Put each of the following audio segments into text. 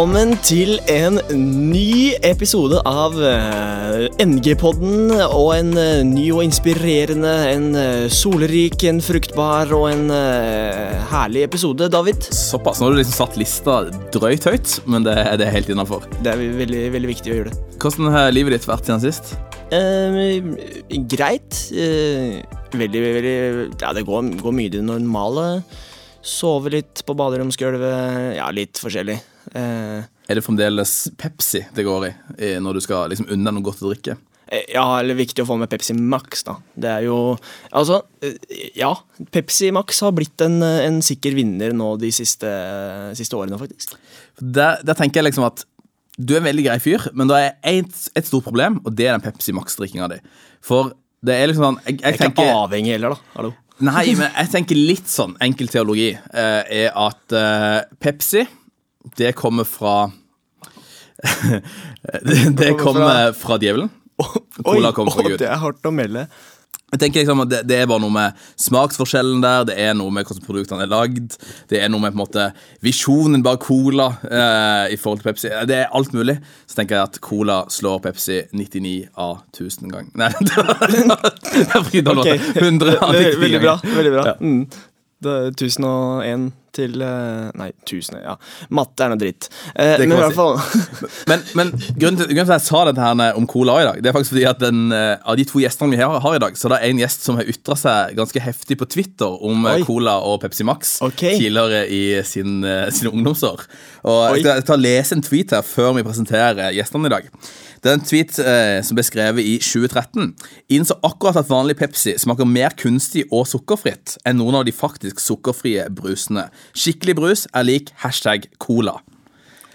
Velkommen til en ny episode av eh, NG-podden. Og en eh, ny og inspirerende, en eh, solrik, en fruktbar og en herlig episode, David. Såpass. Nå har du liksom satt lista drøyt høyt, men det, det er helt innafor. Det er veldig, veldig viktig å gjøre det. Hvordan har livet ditt vært siden sist? Eh, greit. Eh, veldig, veldig Ja, det går, går mye i det normale. Sove litt på baderomsgulvet. Ja, litt forskjellig. Eh, Er det fremdeles Pepsi det går i, når du skal liksom unna noe godt å drikke? Eh, Ja, eller viktig å få med Pepsi Max, da. Det er jo Altså, eh, ja. Pepsi Max har blitt en, en sikker vinner nå de siste, siste årene, faktisk. Der, der tenker jeg liksom at du er en veldig grei fyr, men det er et, et stort problem, og det er den Pepsi Max-drikkinga di. For det er liksom sånn Jeg, jeg Jeg er ikke tenker avhengig heller, da. Hallo. Nei, men jeg tenker litt sånn enkel teologi eh, er at eh, Pepsi, det kommer fra det, det kommer fra djevelen. Cola kommer fra Gud. det er hardt å melde. Jeg tenker liksom at det, det er bare noe med smaksforskjellen der, det er noe med hvordan produktene er lagd, det er noe med på en måte visjonen bak Cola eh, i forhold til Pepsi. Det er alt mulig. Så tenker jeg at Cola slår Pepsi 99 av 1000 gang. Nei, det var det var Ok. låta. 100 av 99 ganger. veldig bra. Veldig bra. Ja. Mm. Det er 1001 til eh, Nei, 1000, ja. Matte er noe dritt. Eh, men i hvert fall Men, men grunnen, til, grunnen til at jeg sa dette her om cola i dag, det er faktisk fordi at den, eh, av de to gjestene vi har, har i dag, så det er en gjest som har ytra seg ganske heftig på Twitter om eh, Oi. cola og Pepsi Max okay. tidligere i sin, sine ungdomsår. Og Oi. jeg skal, jeg skal lese en tweet her før vi presenterer gjestene i dag. Det er en tweet eh, som ble skrevet i 2013. Innså akkurat at vanlig Pepsi smaker mer kunstig og sukkerfritt enn noen av de faktisk sukkerfrie brusene. Skikkelig brus er lik hashtag cola.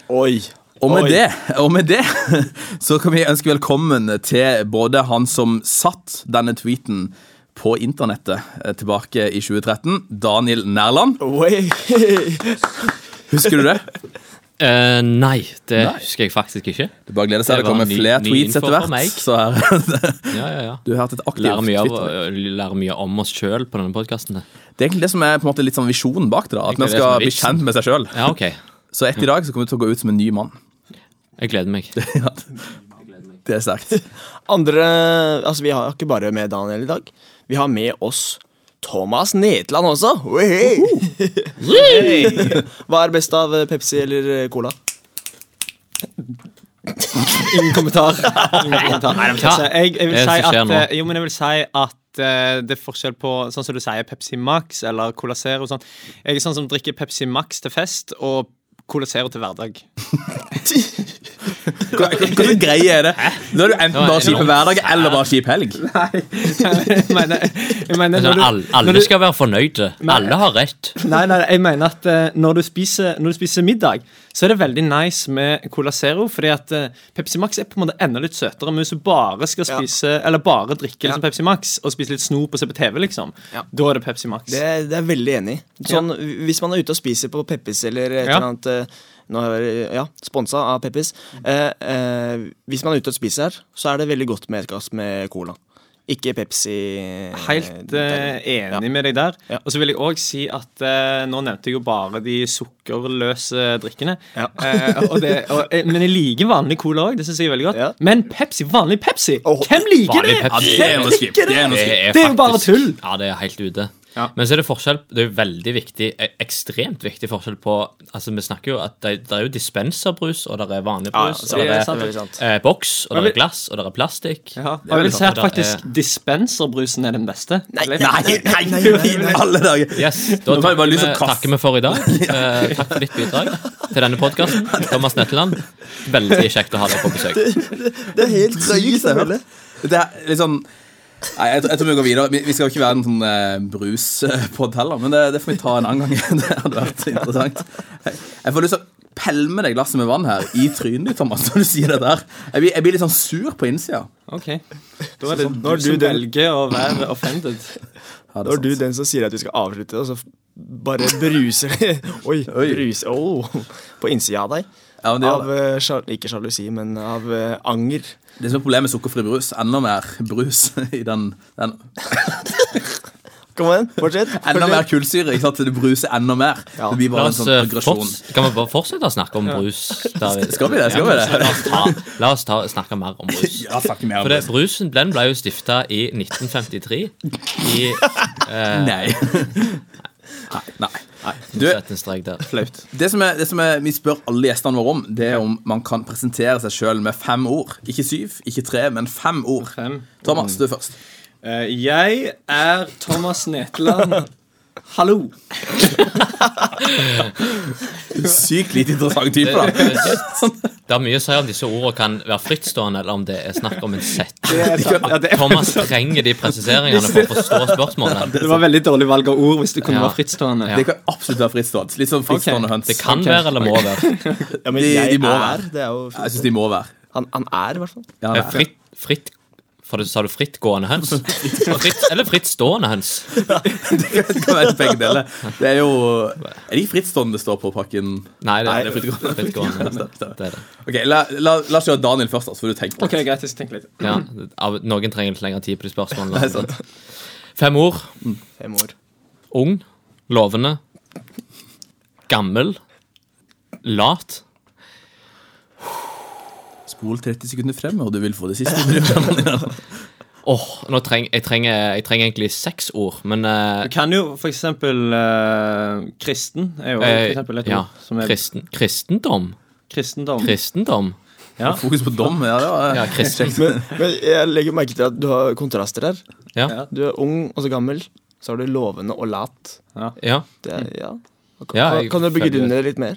Oi. Og med, Oi. det, og med det så kan vi ønske velkommen til både han som satt denne tweeten på internettet eh, tilbake i 2013, Daniel Nærland. Oi. Husker du det? Eh, nei, det Nei. husker jeg faktisk ikke. Du bare gleder seg, Det det kommer ny- flere ny tweets info etter for hvert. Så her, Ja, ja, ja. du har hatt et aktivt Lærer mye, av, Twitter. lærer mye om oss sjøl på denne podkasten. Det er egentlig det som er på en måte litt sånn visjonen bak det. da At Egentlig man det som skal bli vitsen. kjent med seg sjøl. Ja, ok. Så etter i dag så kommer du til å gå ut som en ny mann. Jeg gleder meg. Ja, det er sterkt. Andre Altså, vi har ikke bare med Daniel i dag. Vi har med oss Thomas Netland også. Oi. Hva er best av eh, Pepsi eller eh, Cola? Ingen kommentar. Ingen kommentar. jeg, jeg vil si at, eh, jo, men jeg vil si at eh, det er forskjell på sånn som du sier Pepsi Max eller Cola Zero. Sånn. Jeg er sånn som drikker Pepsi Max til fest og Cola Zero til hverdag. Hvordan greie er det? Nå er du enten bare kjip hverdag eller bare kjip helg. jeg mener, jeg mener Altså, når du, alle, du, skal være fornøyde. Alle har rett. Nei, nei, jeg mener at eh, når, du spiser, når du spiser middag, så er det veldig nice med Cola Zero. Fordi at eh, Pepsi Max er på en måte enda litt søtere. Men hvis du bare skal Ja. spise Eller bare drikke liksom Pepsi Max og spise litt snop og se på TV, liksom, Ja. da er det Pepsi Max. Det, det er jeg veldig enig i. Sånn, Hvis man er ute og spiser på Peppis eller et Ja. eller annet eh, Nå er jeg ja, sponsa av Peppis. Eh, eh, hvis man er ute og spiser her, så er det veldig godt med et glass med cola. Ikke Pepsi. Helt eh, enig Ja. med deg der. Ja. Og så vil jeg òg si at eh, nå nevnte jeg jo bare de sukkerløse drikkene. Ja. Eh, og det, og, eh, men jeg liker vanlig cola òg. Det syns jeg er veldig godt. Ja. Men Pepsi, vanlig Pepsi, Oh, hvem liker det? Pepsi. Er er. Det er jo bare tull. Ja, det er helt ute. Ja. Men så er det forskjell Det er jo veldig viktig e- ekstremt viktig forskjell på Altså Vi snakker jo at det, det er jo dispenserbrus, og det er vanlig brus, ja, og det det er sant, eh, boks, og det er glass, og det er plastikk. Ja, Det jeg vil si at faktisk er- dispenserbrusen er den beste. Nei, nei, Nei, nei, nei, nei, alle dager. Yes, Da takker vi, takker vi for i dag. Eh, takk for ditt bidrag til denne podkasten. Thomas Netteland, veldig kjekt å ha deg på besøk. Det er helt sykt å. Det er liksom sånn Nei, jeg, tror- jeg tror vi går videre. Vi, vi skal jo ikke være en sånn eh, bruspod heller, men det, det får vi ta en annen gang. Det hadde vært interessant. Jeg, får lyst til å pælme deg glasset med vann her i trynet ditt, Thomas, når du sier det der. Jeg blir, jeg blir litt sånn sur på innsida. Ok, Da er det sånn, er du du velger å være offended. Ja, er du den som sier at vi skal avslutte, og så bare bruser det. Oi, Oi. bruser oh, På innsida av deg. Ja, Av eh, ikke sjalusi, men av uh, anger. Det som er problemet med sukkerfri brus, enda mer brus i den, den Kom igjen, fortsett. Enda mer kullsyre. ikke sant? Det bruser enda mer. Ja. Det blir bare bare en sånn eh, aggresjon. kan vi bare fortsette å snakke om brus? David? Skal vi det? Skal vi det? La oss, ta, la oss ta, snakke mer om brus. Ja, snakke mer om For det, det. Brusen den ble jo stifta i 1953. I eh, Nei. Nei. Nei. Du, Sett en strek der. Flaut. det som, er, det som er, vi spør alle gjestene våre om, det er om man kan presentere seg sjøl med fem ord. Ikke syv, ikke tre, men fem ord. Fem. Thomas, du først. Uh, jeg er Thomas Netland. Hallo. Sykt lite interessant type, da. Det, er mye å si om disse ordene kan være frittstående, eller om det er snakk om en setning. Ja, er, Thomas trenger de presiseringene for å forstå spørsmålet. det var veldig dårlig valg av ord hvis det kunne Ja. være frittstående. Ja. Det kan absolutt være frittstående. Litt sånn frittstående høns. Det kan okay. være eller må være. Ja, men De- de må er være. Det er jo Jeg syns de må være. Han, han er, i hvert fall. Fritt, fritt for det, Sa du frittgående høns? Fritt, eller frittstående høns? Det kan være begge deler. Det er jo Er de frittstående det står på pakken? Nei, det Nei, er det er frittgående. Det er. Ok, La, la, la oss gjøre Daniel først, så får du tenke. litt. Ok, greit, jeg skal tenke litt. Ja, av, noen trenger litt lengre tid på de spørsmålene. Fem ord. Fem ord. Ung. Lovende. Gammel. Lat. Spol 30 sekunder frem, og du vil få det siste. Åh, oh, treng, jeg, trenger, jeg trenger egentlig seks ord, men uh, Du kan jo for eksempel uh, kristen er jo for eh, eksempel et ja, ord som er kristen, kristendom. kristendom. Kristendom. Ja. Fokus på dom. Ja, det var Ja, kristen. Men, men jeg legger merke til at du har kontraster her. Ja. Ja. Du er ung og så gammel. Så har du lovende og lat. ja. Det ja. Kan, Ja, jeg kan du begrunne det litt mer?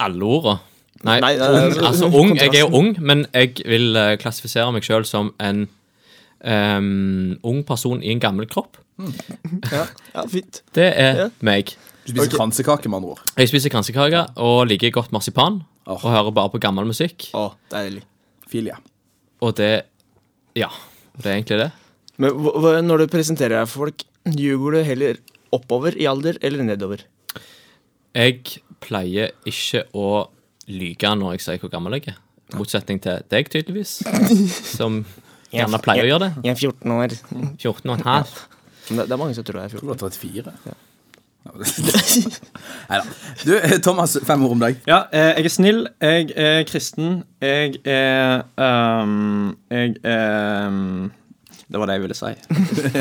Alle orda. Nei, Nei, ung, altså, altså ung. Jeg er jo ung, men jeg vil uh, klassifisere meg sjøl som en um, ung person i en gammel kropp. Ja, ja fint. Det er Ja. meg. Du spiser okay. kransekake, med andre ord. Jeg spiser kransekake og liker godt marsipan. Oh. Og hører bare på gammel musikk. Å, deilig. Filia. Og det Ja. Det er egentlig det. Men når du presenterer deg for folk, ljuger du heller oppover i alder eller nedover? Jeg pleier ikke å lyge når jeg sier hvor gammel jeg er. I motsetning til deg, tydeligvis. Som gjerne pleier å gjøre det. Jeg er 14 år. 14 og en halv. Men Det, det er mange som tror jeg er 14. Du er 34. Nei da. Du, eh, Thomas, fem ord om deg. Ja, eh, jeg er snill, jeg er kristen, jeg er um, Jeg er ehm, Det var det jeg ville si.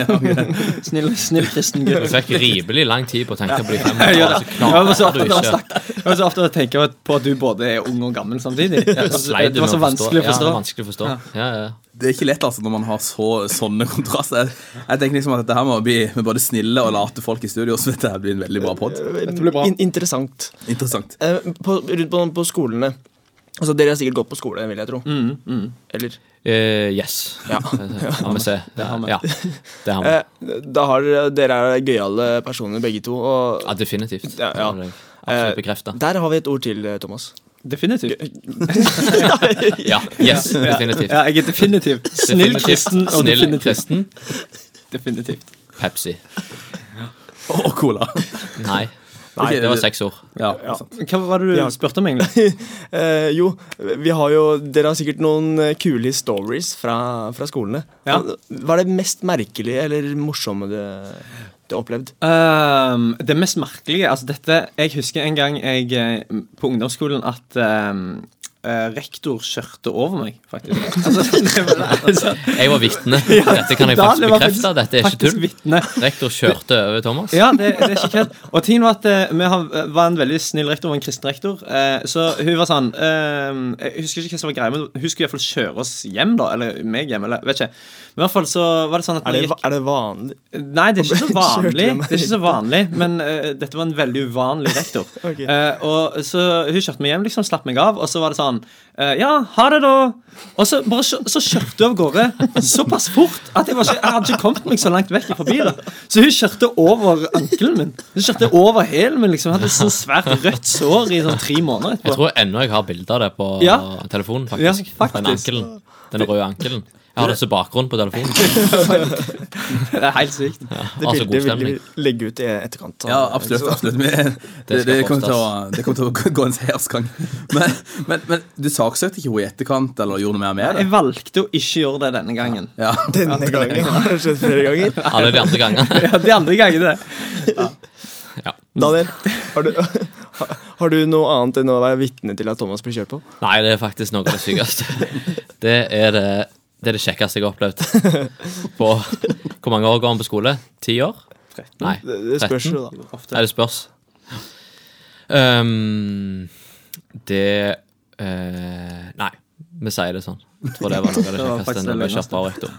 snill, snill kristen Du gutt. fikk rimelig lang tid på å tenke på de fem det. så Jeg var så klarer du ikke jeg var så ofte å tenke på at du både er ung og gammel samtidig. Det du var så å forstå? vanskelig å Ja, det forstå. var vanskelig å forstå. Ja, ja. Det er ikke lett altså når man har så, sånne kontraster. Jeg, jeg tenker liksom at dette her må bli med både snille og late folk i studio, så dette her blir en veldig bra pod. interessant. Interessant. Eh, på, rundt på, på skolene Altså, Dere har sikkert gått på skole, vil jeg tro. Eller? Uh, yes. Ja. Se. Ja, har vi. ja. Det har vi. Eh, da har dere er gøyale personer, begge to. Og Ja, definitivt. Ja, ja. Det Absolutt bekrefta. der har vi et ord til, eh, Thomas. Definitivt. Ja, yes, definitivt. Ja, jeg er definitivt snill kristen og Snill definitivt. kristen. definitivt. Pepsi. Og cola. Nei. Ok, det var seks ord. Ja, Ja. Hva var det du Ja. spurte om, egentlig? Eh, jo, vi har jo Dere har sikkert noen eh, kule stories fra, fra skolene. Ja. Hva er det mest merkelige eller morsomme du du har opplevd? Ehm, det mest merkelige altså dette, Jeg husker en gang jeg eh, på ungdomsskolen at ehm, eh, rektor kjørte over meg, faktisk. Altså, det var, altså, Jeg var vitne. Dette kan jeg faktisk det bekrefte. Dette er ikke tull. vitne. Rektor kjørte over Thomas. Ja, det, det er ikke kødd. Og tingen var at uh, vi har, var en veldig snill rektor, var en kristen rektor. Uh, så hun var sånn eh, Jeg husker ikke hva som var greia, men hun skulle iallfall kjøre oss hjem, da. Eller meg hjem, eller vet ikke. Men i hvert fall så var det sånn at Er det, gikk er det vanlig? Nei, det er ikke så vanlig. Det er ikke så vanlig Men eh, dette var en veldig uvanlig rektor. Ok. Eh, og Så hun kjørte meg hjem, liksom slapp meg av, og så var det sånn eh, Ja, ha det, da. Og så bare så kjørte hun av gårde såpass fort at jeg, var ikke, jeg hadde ikke kommet meg så langt vekk fra bilen. Så hun kjørte over ankelen min. Hun kjørte over hælen min. liksom Hadde sånn svært rødt sår i sånn tre måneder Jeg tror ennå jeg har bilde av det på Ja. telefonen, Ja, faktisk. faktisk. Den ankelen. Den røde ankelen. Jeg har det som bakgrunn på telefonen. Det er helt sykt. Det Altså, bildet vil vi legge ut i etterkant. Ja, absolutt. absolutt Men Det, det, kommer til å, det kommer til å gå en seiersgang. Men, men, men du saksøkte ikke henne i etterkant, eller gjorde noe mer med det? Jeg valgte å ikke gjøre det denne gangen. Ja. Denne gangen har det skjedd flere ganger. Alle de andre gangene. Ja, De andre gangene. Ja. Daniel, har du, har du noe annet enn å være vitne til at Thomas blir kjørt på? Nei, det er faktisk noe av det sykeste. Det er det, det, er det kjekkeste jeg har opplevd. På Hvor mange år går han på skole? Ti år? Nei. Det, det spørs 13? jo, da. Nei, det spørs. Um, det uh, Nei, vi sier det sånn. Jeg tror det var noe av det kjekkeste faktisk når det kjappere rektor.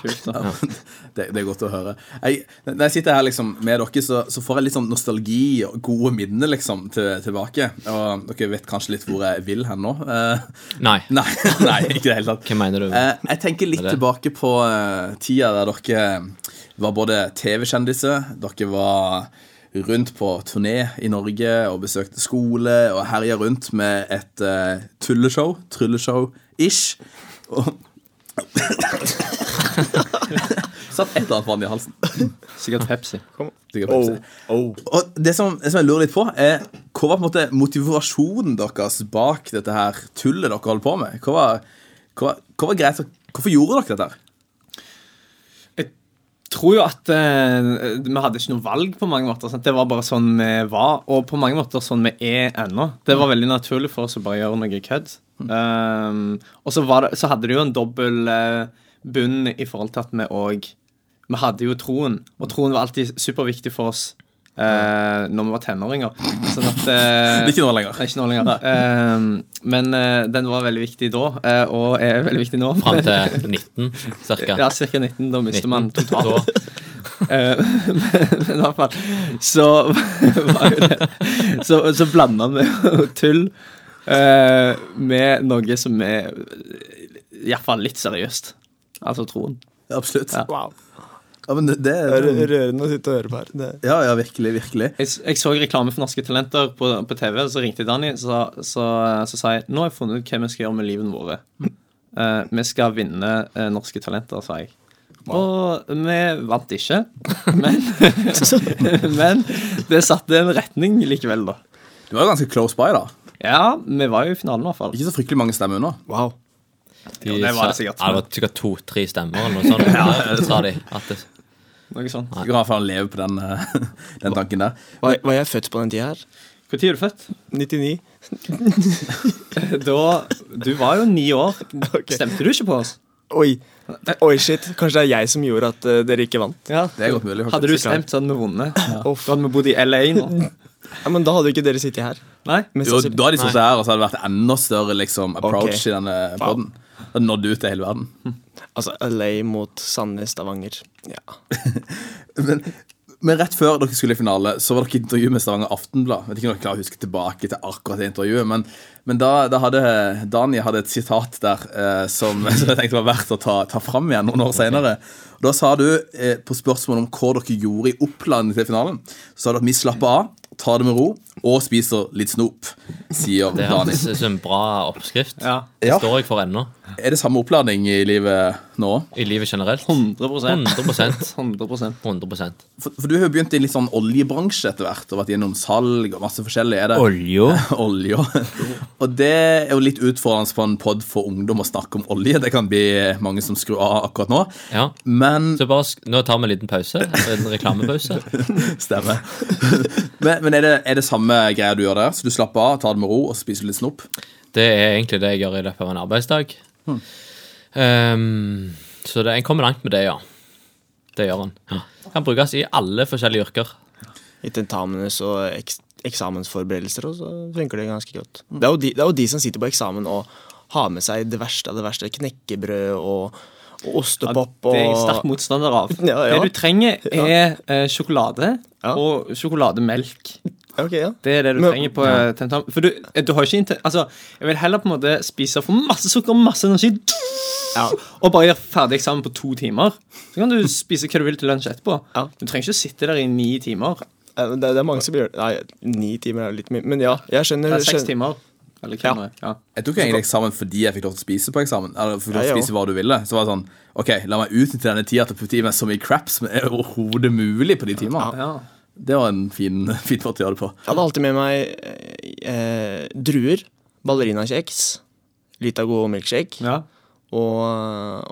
Kult, da. Det, det er godt å høre. Jeg, når jeg sitter her liksom med dere, så, så får jeg litt sånn nostalgi og gode minner liksom til, tilbake. Og dere vet kanskje litt hvor jeg vil hen nå. Eh, Nei, nei, nei, ikke i det hele tatt. hva mener du? Eh, jeg tenker litt tilbake på uh, tida der dere var både TV-kjendiser, dere var rundt på turné i Norge og besøkte skole og herja rundt med et uh, tulleshow, trylleshow-ish. Og Satt et eller annet vann i halsen. Sikkert Pepsi. Sikkert Pepsi. Oh. Og det som, det som jeg lurer litt på, er hva var på en måte motivasjonen deres bak dette her tullet dere holder på med? Hva var, hva, hva var greit? Hvorfor gjorde dere dette? her? tror jo at eh, vi hadde ikke noe valg på mange måter. Sant? Det var bare sånn vi var, og på mange måter sånn vi er ennå. Det var veldig naturlig for oss å bare gjøre noe kødd. Um, og så, var det, så hadde det jo en dobbel eh, bunn i forhold til at vi òg Vi hadde jo troen, og troen var alltid superviktig for oss eh, når vi var tenåringer. Sånn at eh, Ikke nå lenger. Ikke nå lenger. Eh, men eh, den var veldig viktig da, eh, og er veldig viktig nå. Fram til 19, cirka. Ja, ca. 19. Da mister 19. man totalt. Eh, men, men i hvert fall så var jo det Så, så blanda vi tull eh, med noe som er iallfall litt seriøst. Altså troen. Absolutt. Ja. Wow. Ja, men det, det er rørende å sitte og høre på her. Det. ja, ja, virkelig, virkelig. Jeg, jeg så reklame for Norske Talenter på, på TV, så ringte jeg Danny så, så, så sa jeg nå har jeg funnet ut hva vi skal gjøre med livene våre. Uh, vi skal vinne uh, Norske Talenter, sa jeg. Og vi vant ikke, men, men det satte en retning likevel, da. Du var jo ganske close by, da. Ja, vi var jo i finalen, i hvert fall. Ikke så fryktelig mange stemmer unna. Wow. De Jo, det var det sikkert. Ja, det var sikkert to-tre stemmer eller noe sånt. Ja, det sa de. At det, Noe sånt. Du kan i hvert fall leve på den, eh, den tanken der. Var, var jeg født på den tida her? Når er du født? 99? Da Du var jo ni år. Okay. Stemte du ikke på oss? Oi. Oi, shit. Kanskje det er jeg som gjorde at uh, dere ikke vant? Ja. Det er godt mulig. faktisk. Hadde du stemt, så hadde vi vunnet. Ja. Da hadde vi bodd i LA nå. Ja, men da hadde jo ikke dere sittet her. Nei? Jo, da hadde de sittet her, og så hadde det vært enda større liksom, approach okay. i denne podden. Det hadde nådd ut til hele verden. Altså LA mot Sandnes, Stavanger. Ja. Men, men rett før dere skulle i finale, så var dere i intervju med Stavanger Aftenblad. Vet ikke om dere klarer å huske tilbake til akkurat det intervjuet, men, men da, da hadde Dani hadde et sitat der eh, som, som jeg tenkte var verdt å ta, ta fram igjen noen år senere. Da sa du eh, på spørsmål om hva dere gjorde i Oppland til finalen, så sa du at vi slapper av, tar det med ro og spiser litt snop, sier det Dani. ut som en bra oppskrift. Ja. Det Ja. står jeg for ennå. Er det samme oppladning i livet nå? I livet generelt. 100% 100% 100% 100 For, for du har jo begynt i litt sånn oljebransje etter hvert og vært gjennom salg og masse forskjellig. Er det Olje. olje? Og det er jo litt utfordrende på en pod for ungdom å snakke om olje. Det kan bli mange som skrur av akkurat nå. Ja. Men Så bare, sk- nå tar vi en liten pause. En reklamepause. Stemmer. men men er, det, er det samme greia du gjør der? Så du slapper av, tar det med ro og spiser litt snop? Det er egentlig det jeg gjør i løpet av en arbeidsdag. Ehm, så det, en kommer langt med det, ja. Det gjør en. Kan brukes i alle forskjellige yrker. I tentamene og eks eksamensforberedelser også, så funker det ganske godt. Det er, jo de, det er jo de som sitter på eksamen og har med seg det verste av det verste. Knekkebrød og, og ostepop Det er jeg sterk motstander av. Ja, ja. Det du trenger, er eh, sjokolade Ja. og sjokolademelk. Ok, ja. Det er det du Men- trenger på ja. tentamen. For du, eh, du har ikke inte- Altså, jeg vil heller på en måte spise for masse sukker og masse energi Ja. og bare gjøre ferdig eksamen på to timer. Så kan du spise hva du vil til lunsj etterpå. Ja. Du trenger ikke sitte der i ni timer. Eh, Det, det er mange som gjør Nei, ni timer er litt mye. Men ja, jeg skjønner. Det er seks timer. Eller er. Ja. Jeg tok egentlig eksamen fordi jeg fikk lov til å spise på eksamen. Eller fikk lov til å spise hva du ville. Så var det sånn OK, la meg utnytte denne tida til å putte i meg så mye crap som er overhodet mulig på de timene. Ja. Det var en fin, fin måte å gjøre det på. Jeg hadde alltid med meg eh, druer, ballerinakjeks, Litago milkshake ja. og,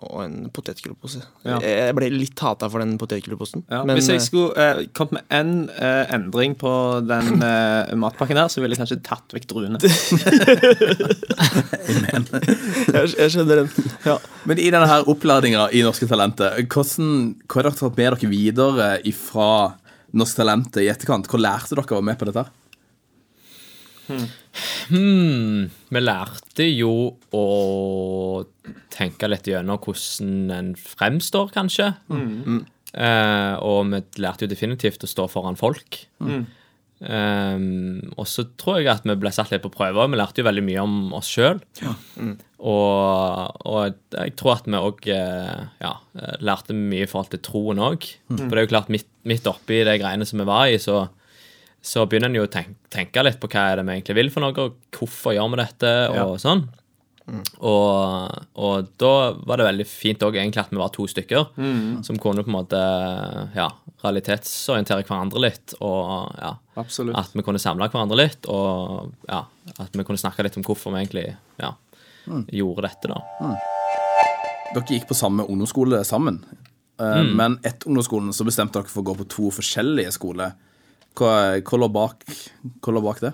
og en potetgullpose. Ja. Jeg ble litt hata for den potetgullposen. Ja. men Hvis jeg eh, skulle eh, kommet med én eh, endring på den eh, matpakken her, så ville jeg kanskje tatt vekk druene. jeg, jeg skjønner den. Ja. Men i denne her opplæringa i Norske Talenter, hvordan, hva har dere tatt med dere videre fra Norske Talent i etterkant? Hvor lærte dere å være med på dette? Hmm. Hmm, vi lærte jo å tenke litt gjennom hvordan en fremstår, kanskje. Eh, og vi lærte jo definitivt å stå foran folk. Eh, og så tror jeg at vi ble satt litt på prøver. Vi lærte jo veldig mye om oss sjøl. Og, og jeg tror at vi òg ja, lærte mye i forhold til troen òg. For det er jo klart, midt, midt oppi de greiene som vi var i, så så begynner en jo å tenke, tenke litt på hva er det vi egentlig vil for noe, og hvorfor gjør vi dette, og sånn. Og, og da var det veldig fint òg egentlig at vi var to stykker som kunne på en måte ja, realitetsorientere hverandre litt, og ja, Absolutt. at vi kunne samle hverandre litt, og ja, at vi kunne snakke litt om hvorfor vi egentlig ja, gjorde dette, da. Dere gikk på samme ungdomsskole sammen. Eh, Men etter ungdomsskolen så bestemte dere for å gå på to forskjellige skoler. Hva, hva, lå, bak, hva lå bak det?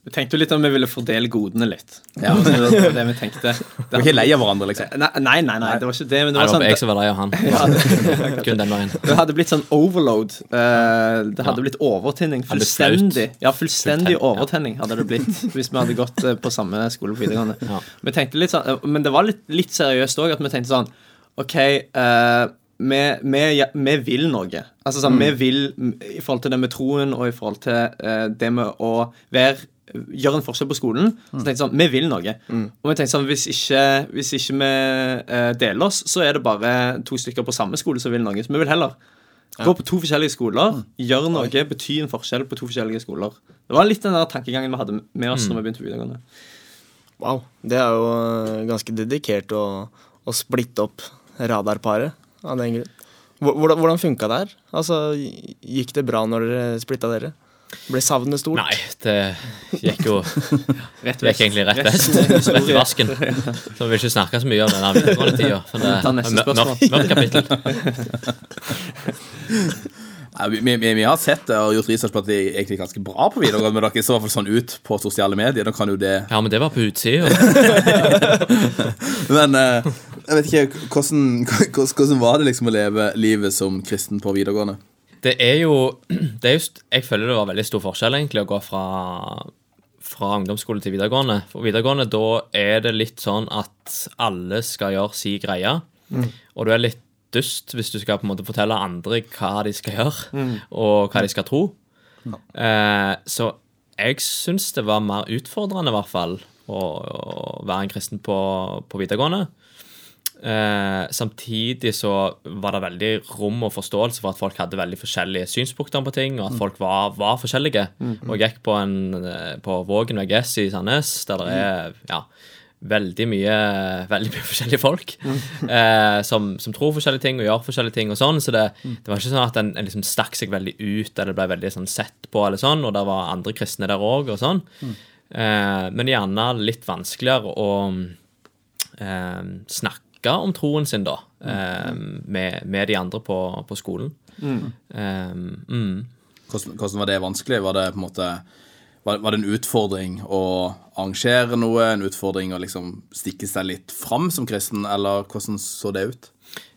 Vi tenkte jo litt om vi ville fordele godene litt. Ja. Det var det vi tenkte. Dere var ikke lei av hverandre, liksom? Nei, nei, nei, nei, det var ikke det. Men det var det var jeg sånn som var lei av han. Kun den veien. Det hadde blitt sånn overload. Eh, det hadde blitt overtenning. Fullstendig Ja, fullstendig overtenning hadde det blitt hvis vi hadde gått eh, på samme skole på videregående. Ja. Vi tenkte litt sånn, eh, Men det var litt, litt seriøst òg, at vi tenkte sånn OK uh, vi, vi, ja, vi vil noe. Altså sånn, Vi vil mm, i forhold til det med troen og i forhold til uh, det med å være Gjøre en forskjell på skolen. Så tenkte jeg sånn, Vi vil noe. Og vi tenkte sånn, Hvis ikke, hvis ikke vi eh, deler oss, så er det bare to stykker på samme skole som vil noe. Så vi vil heller gå på to forskjellige skoler, gjøre noe, bety en forskjell på to forskjellige skoler. Det var litt den der tankegangen vi hadde med oss når vi begynte på videregående. Wow. Det er jo eh, ganske dedikert å, å splitte opp radarparet av den grunn. Hvordan, hvordan funka det her? Altså, Gikk det bra når dere splitta dere? Ble savnet stort? Nei, det gikk jo Rett vest. gikk egentlig rett vest. Rett i vasken. Så vi vil ikke snakke så mye om denne videregående tida. Er mørkt kapittel. Vi, vi, vi har sett det og gjort research på at De er ganske bra på videregående, men dere så i hvert fall sånn ut på sosiale medier. Da kan jo det Ja, men det var på utsida. Men eh, jeg vet ikke, hvordan, hvordan, hvordan var det liksom å leve livet som kristen på videregående? Det er jo, det er just, Jeg føler det var veldig stor forskjell egentlig å gå fra, fra ungdomsskole til videregående. For videregående da er det litt sånn at alle skal gjøre si greie. Og du er litt dust hvis du skal på en måte fortelle andre hva de skal gjøre, og hva de skal tro. Eh, så jeg syns det var mer utfordrende, i hvert fall, å, å være en kristen på, på videregående. Eh, samtidig så var det veldig rom og forståelse for at folk hadde veldig forskjellige synspunkter på ting, og at folk var, var forskjellige. Og jeg gikk på, en, eh, på Vågen VGS i Sandnes, der det er ja, veldig mye, veldig mye forskjellige folk eh, som, som tror forskjellige ting og gjør forskjellige ting. og sånn, Så det, det var ikke sånn at en, en liksom stakk seg veldig ut eller ble veldig sånn sett på, eller sånn, og det var andre kristne der òg, og sånn. Eh, men gjerne litt vanskeligere å eh, snakke om troen sin, da, um, med, med de andre på, på skolen. Eh, mm. Hvordan, hvordan var det vanskelig? Var det på en måte var, var det en utfordring å arrangere noe? En utfordring å liksom stikke seg litt fram som kristen, eller hvordan så det ut?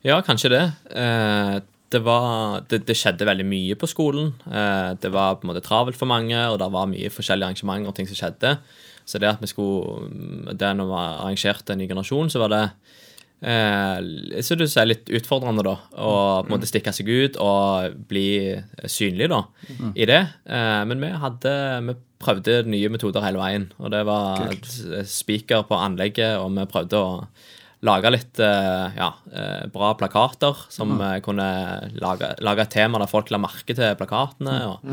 Ja, kanskje det. Eh, det, var, det, det skjedde veldig mye på skolen. Eh, det var på en måte travelt for mange, og det var mye forskjellige arrangementer og ting som skjedde. Så det at vi skulle Det når vi arrangerte en ny generasjon, så var det eh, så det er litt utfordrende, da. Å på en måte stikke seg ut og bli synlig, da, i det. Eh, men vi hadde Vi prøvde nye metoder hele veien. Og det var spiker på anlegget, og vi prøvde å lage litt eh, ja, eh, bra plakater som mm. kunne lage, lage et tema der folk la merke til plakatene. og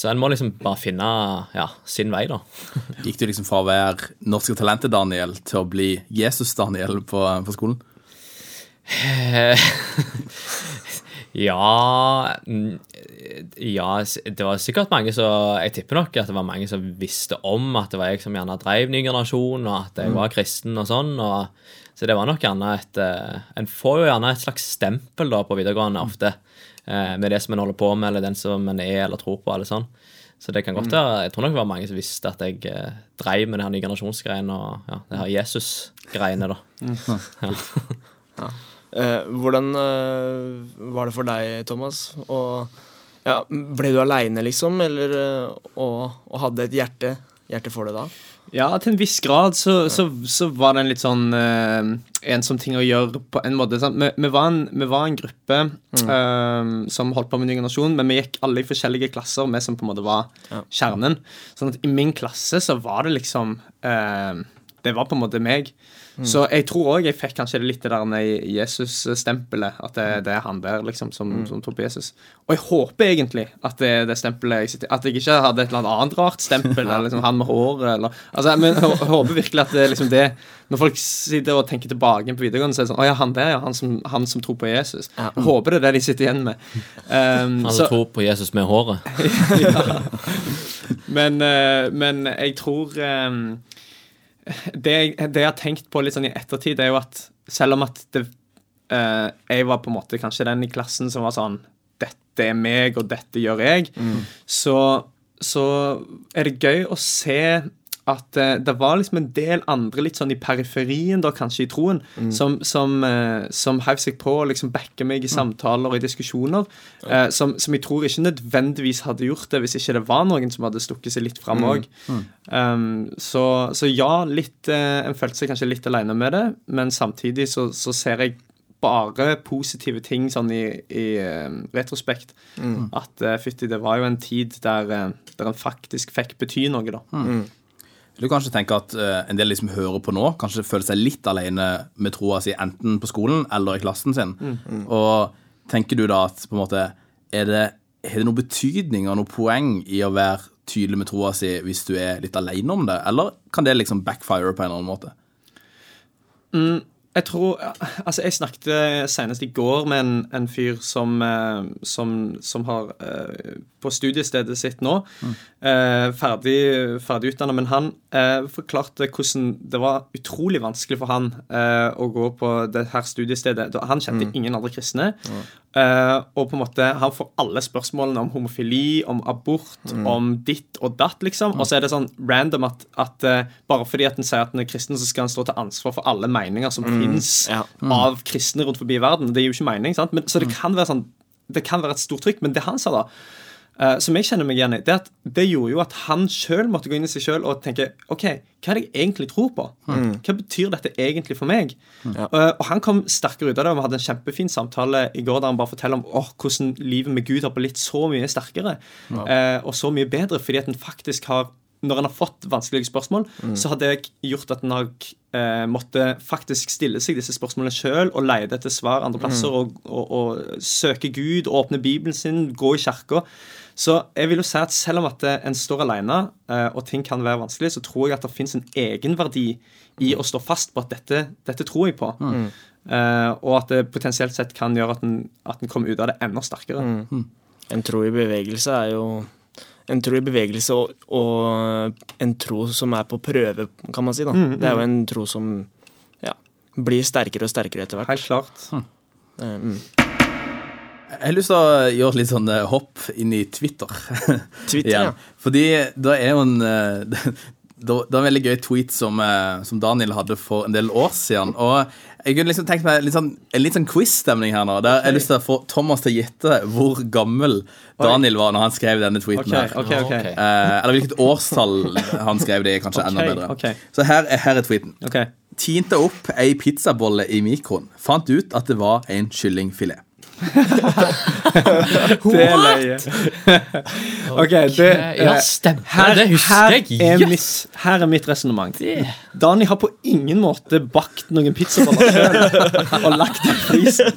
Så en må liksom bare finne ja, sin vei, da. Gikk du liksom fra å være Norske talentet Daniel til å bli Jesus-Daniel på, på skolen? Ja mm, Ja, det var sikkert mange som Jeg tipper nok at det var mange som visste om at det var jeg som gjerne drev ny generasjon, og at jeg var kristen og sånn. Og, så det var nok gjerne et eh, En får jo gjerne et slags stempel da på videregående ofte. Eh, Med det som en holder på med, eller den som en er eller tror på. eller sånn. Så det kan godt være Jeg tror nok det var mange som visste at jeg eh, dreiv med det her nye generasjonsgreiene og ja, det her Jesus-greiene, da. Ja. Eh, hvordan eh, var det for deg, Thomas? Og, ja, ble du aleine, liksom? Eller eh, og, og hadde et hjerte, hjerte for det da? Ja, til en viss grad så, så, så var det en litt sånn uh, ensom ting å gjøre på en måte. Sant? Vi, vi, var en, vi var en gruppe eh, som holdt på med ny generasjon, men vi gikk alle i forskjellige klasser, vi som på en måte var Ja. kjernen. Sånn at i min klasse så var det liksom eh, Det var på en måte meg. Så jeg tror òg jeg fikk kanskje litt det der Jesus-stempelet. At det, det er han der liksom som, som tror på Jesus. Og jeg håper egentlig at det er det stempelet jeg sitter At jeg ikke hadde et eller annet annet rart stempel. Eller liksom han med håret eller Altså, men jeg håper virkelig at det liksom det Når folk sitter og tenker tilbake på videregående, så er det sånn Å ja, han der, ja. Han som, han som tror på Jesus. Jeg håper det er det de sitter igjen med. Um, Han så- som tror på Jesus med håret. men, eh, men jeg tror eh, det, det jeg har tenkt på litt sånn i ettertid, det er jo at selv om at det, eh, jeg var på en måte kanskje den i klassen som var sånn Dette er meg, og dette gjør jeg. Så, så er det gøy å se at eh, det var liksom en del andre litt sånn i periferien, da kanskje, i troen, som, som, eh, som heiv seg på og liksom backa meg i samtaler og i diskusjoner, eh, som, som jeg tror ikke nødvendigvis hadde gjort det hvis ikke det var noen som hadde stukket seg litt fram òg. Um, så, så ja, litt En følte seg kanskje litt alene med det, men samtidig så, så ser jeg bare positive ting sånn i, i retrospekt. At uh, fytti, det var jo en tid der, der en faktisk fikk bety noe, da. Vil du kanskje tenke at eh, en del de som hører på nå, kanskje føler seg litt alene med troa si enten på skolen eller i klassen sin? Og tenker du da at på en måte er det, er det noe betydning og noe poeng i å være tydelig med troa si hvis du er litt alene om det, eller kan det liksom backfire på en eller annen måte? Jeg tror Altså, jeg snakket senest i går med en, en fyr som, eh, som, som har eh, På studiestedet sitt nå. Mm. ferdig, ferdig utdanna. Men han eh, forklarte hvordan det var utrolig vanskelig for han eh, å gå på det her studiestedet. Han kjente ingen andre kristne. Eh, og på en måte han får alle spørsmålene om homofili, om abort, om ditt og datt, liksom. Og så er det sånn random at, at uh, bare fordi at en sier at en er kristen, så skal han stå til ansvar for alle meninger som finnes ja. av kristne rundt forbi verden. Det gir jo ikke mening, sant? Men, så det kan være sånn det kan være et stort trykk, men det han sa da, som jeg kjenner meg igjen i, det at det gjorde jo at han sjøl måtte gå inn i seg sjøl og tenke OK, hva er det jeg egentlig tror på? Hva betyr dette egentlig for meg? Eh, og han kom sterkere ut av det, vi hadde en kjempefin samtale i går der han bare forteller om åh, hvordan livet med Gud har blitt så mye sterkere eh, og så mye bedre fordi at en faktisk har når en har fått vanskelige spørsmål, så har det gjort at en har eh, måtte faktisk stille seg disse spørsmålene sjøl og lete etter svar andre plasser og, og, og søke Gud, åpne Bibelen sin, gå i kirka. Så jeg vil jo si at selv om at en står alene, eh, og ting kan være vanskelig, så tror jeg at det fins en egenverdi i å stå fast på at dette, dette tror jeg på. Eh, og at det potensielt sett kan gjøre at en, at en kommer ut av det enda sterkere. En tro i bevegelse er jo en tro i bevegelse og, og en tro som er på prøve, kan man si. da. Det er jo en tro som ja, blir sterkere og sterkere etter hvert. Helt klart. Eh, mm. Jeg har lyst til å gjøre et litt sånn eh, hopp inn i Twitter. Twitter, ja. Fordi det er jo en eh, Det var en veldig gøy tweet som, eh, som Daniel hadde for en del år siden. Og jeg kunne liksom tenkt meg litt sånn, en litt sånn quiz-stemning her nå. Der jeg har lyst til å få Thomas til å gjette hvor gammel Daniel var når han skrev denne tweeten. Okay, her okay, ok. Ok. Eh, eller hvilket årstall han skrev det i, kanskje enda bedre. Så her er, her er tweeten. Tinte opp ei pizzabolle i mikroen. Fant ut at det var en kyllingfilet. Det er løye. OK, det Ja, eh, stemmer. her, det husker jeg. Er Yes. mitt, her er mitt resonnement. Dani har på ingen måte bakt noen pizzaboller sjøl og lagt i prisen.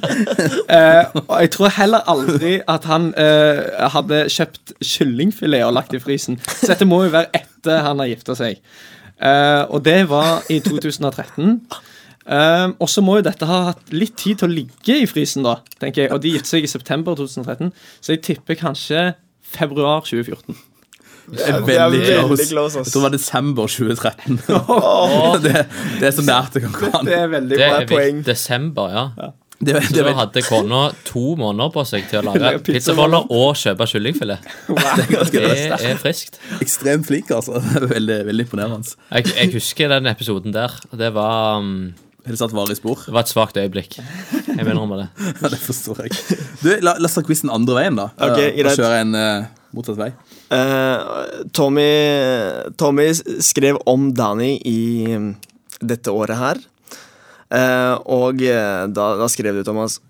Uh, og jeg tror heller aldri at han uh, hadde kjøpt kyllingfilet og lagt i frysen. Så dette må jo være etter han har gifta seg. Uh, og det var i 2013. Um, og så må jo dette ha hatt litt tid til å ligge i frysen, da, tenker jeg. Og de giftet seg i september 2013, så jeg tipper kanskje februar 2014. Det er Det er veldig veldig close. close. Jeg tror det var desember 2013. det, det er så nært det kan gå Det er veldig Det bra. er poeng. desember, ja. Det, Så det, da hadde kona to måneder på seg til å lage pizzaboller. og kjøpe kyllingfilet. Det er friskt. ekstremt flink, altså. Det Veldig, veldig imponerende. Jeg, jeg husker den episoden der. Det var, um, Det satt varig spor? det var et svakt øyeblikk. Jeg mener om det. Ja, det forstår jeg. Du, la, la oss ta quizen andre veien, da. Okay, og kjøre en uh, motsatt vei. Uh, Tommy, Tommy skrev om Dani i mm, dette året her. Uh, og eh, da, da skrev du, Thomas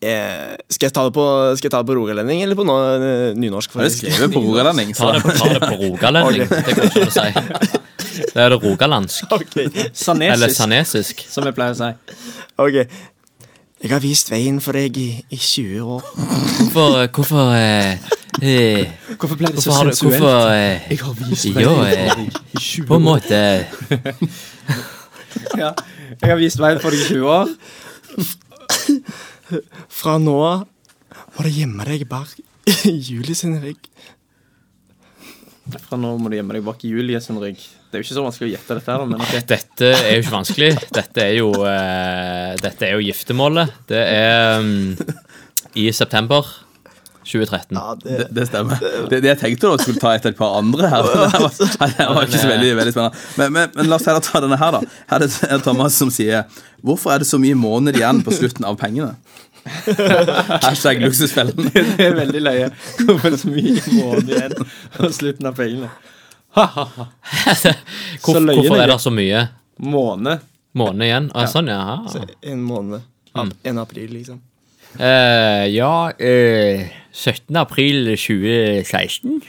eh, skal, jeg ta det på, skal jeg ta det på rogalending eller på eh, nynorsk? Har det faktisk? på rogalending? Ta det, ta det på rogalending. Det går ikke an å si. Det er det rogalandsk. Ok, Eller Sanesisk, sanesisk. som jeg pleier å si. ok. Jeg har vist veien for deg i, i 20 år. Hvorfor Hvorfor eh, eh, Hvorfor ble det så Hvorfor har du sensuelt? Hvorfor eh, Jeg har vist Ja, for eh, i 20 På en år. måte Ja. Jeg har vist veien for deg i 20 år. Fra nå av må du gjemme deg bak Julie sin rygg. Fra nå må du gjemme deg bak Julie sin rygg. Det er jo ikke så vanskelig å gjette dette, her, men Okay. Dette er jo ikke vanskelig. Dette er jo, uh, dette er jo giftermålet. Det er um, i september 2013. Ja, det, Det, det stemmer. Det, det jeg tenkte da skulle ta etter et par andre her. Det her var, det her var ikke så veldig, veldig spennende. Men, men, men la oss heller ta denne her, da. Her er det er det Thomas som sier Hvorfor er det så mye måned igjen på slutten av pengene? Hashtag luksusfellen. Det er veldig løye. Hvorfor er det så mye måned igjen på slutten av pengene? Hvor, løyen hvorfor er er det. så mye Måned. måned igjen? Ah, Sånn, ja. Så en måned. Mm. En april, liksom. Eh, ja eh, 17. april 2016.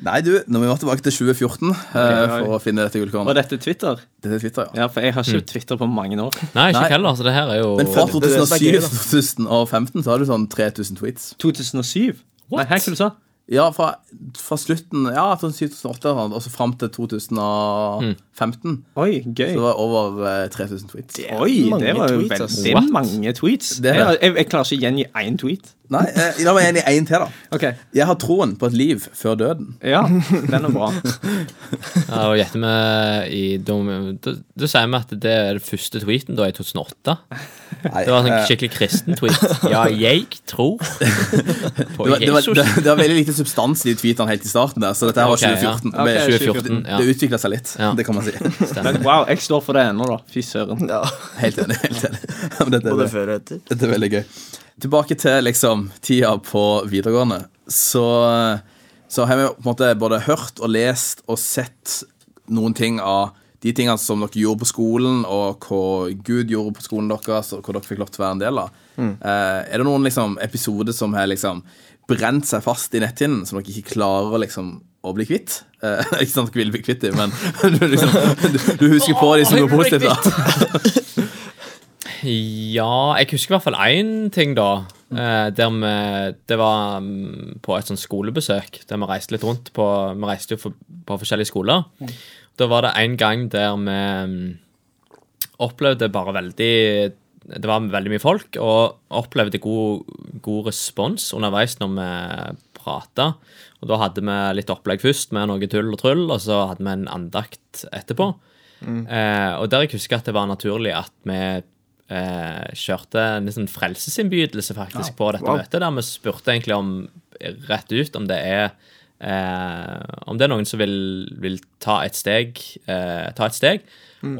Nei, du, når vi var tilbake til 2014 eh, for å finne dette Var Og dette Twitter? Dette er Twitter, ja. Ja, for jeg har ikke Twitter på mange år. Nei, ikke Nei. heller. Så det her er jo Men fra det er det som er 2007 til 2015 så har du sånn 3000 tweets. 2007? Nei, hva er du sa? Ja, fra, fra slutten Ja, 2008 og så fram til 2015. Oi, gøy. Så det var over eh, 3000 tweets. Oi, det var jo tweets, veldig What? mange tweets. Det er jeg, det. jeg, jeg klarer ikke å gjengi én tweet. Nei, eh, la meg gjengi i én til, da. Okay. Jeg har troen på et liv før døden. ja, den er bra. Ja, og gjetter vi i da sier vi at det er den første tweeten da i 2008. Nei, Det var en eh, sånn skikkelig kristen tweet. Ja, jeg tror på det, var, det, var, Jesus. det, det var veldig lite substans i de tweetene helt i starten der, så dette her var okay, 2014. Ja. Det- 2014, ja. Det utvikla seg litt, Ja. det kan man si. Stemmer. Men wow, jeg står for det ennå, da. Fy søren. Ja, Helt enig. helt enig dette, Både er, før og etter. dette er veldig gøy. Tilbake til liksom tida på videregående. Så, så har vi på en måte både hørt og lest og sett noen ting av de tingene som dere gjorde på skolen, og hva Gud gjorde på skolen deres, og hva dere fikk lov til å være en del av. Mm. er det noen liksom, episoder som har liksom brent seg fast i netthinnen, som dere ikke klarer liksom, å bli kvitt? Eh, ikke sant dere vil bli kvitt dem, men du, liksom, du, du husker på dem som noe positivt. da Ja, jeg husker i hvert fall én ting, da. Eh, der vi Det var mm, på et sånt skolebesøk der vi reiste litt rundt på Vi reiste jo for, på forskjellige skoler. Da var det en gang der vi mm, opplevde bare veldig Det var veldig mye folk, og opplevde god, god respons underveis når vi prata. Og da hadde vi litt opplegg først med noe tull og trull, og så hadde vi en andakt etterpå. Eh, og der jeg husker at det var naturlig at vi eh, kjørte en liksom frelsesinnbydelse faktisk på dette wow. møtet, der vi spurte egentlig om rett ut om det er om det er noen som vil, vil ta et steg, eh, ta et steg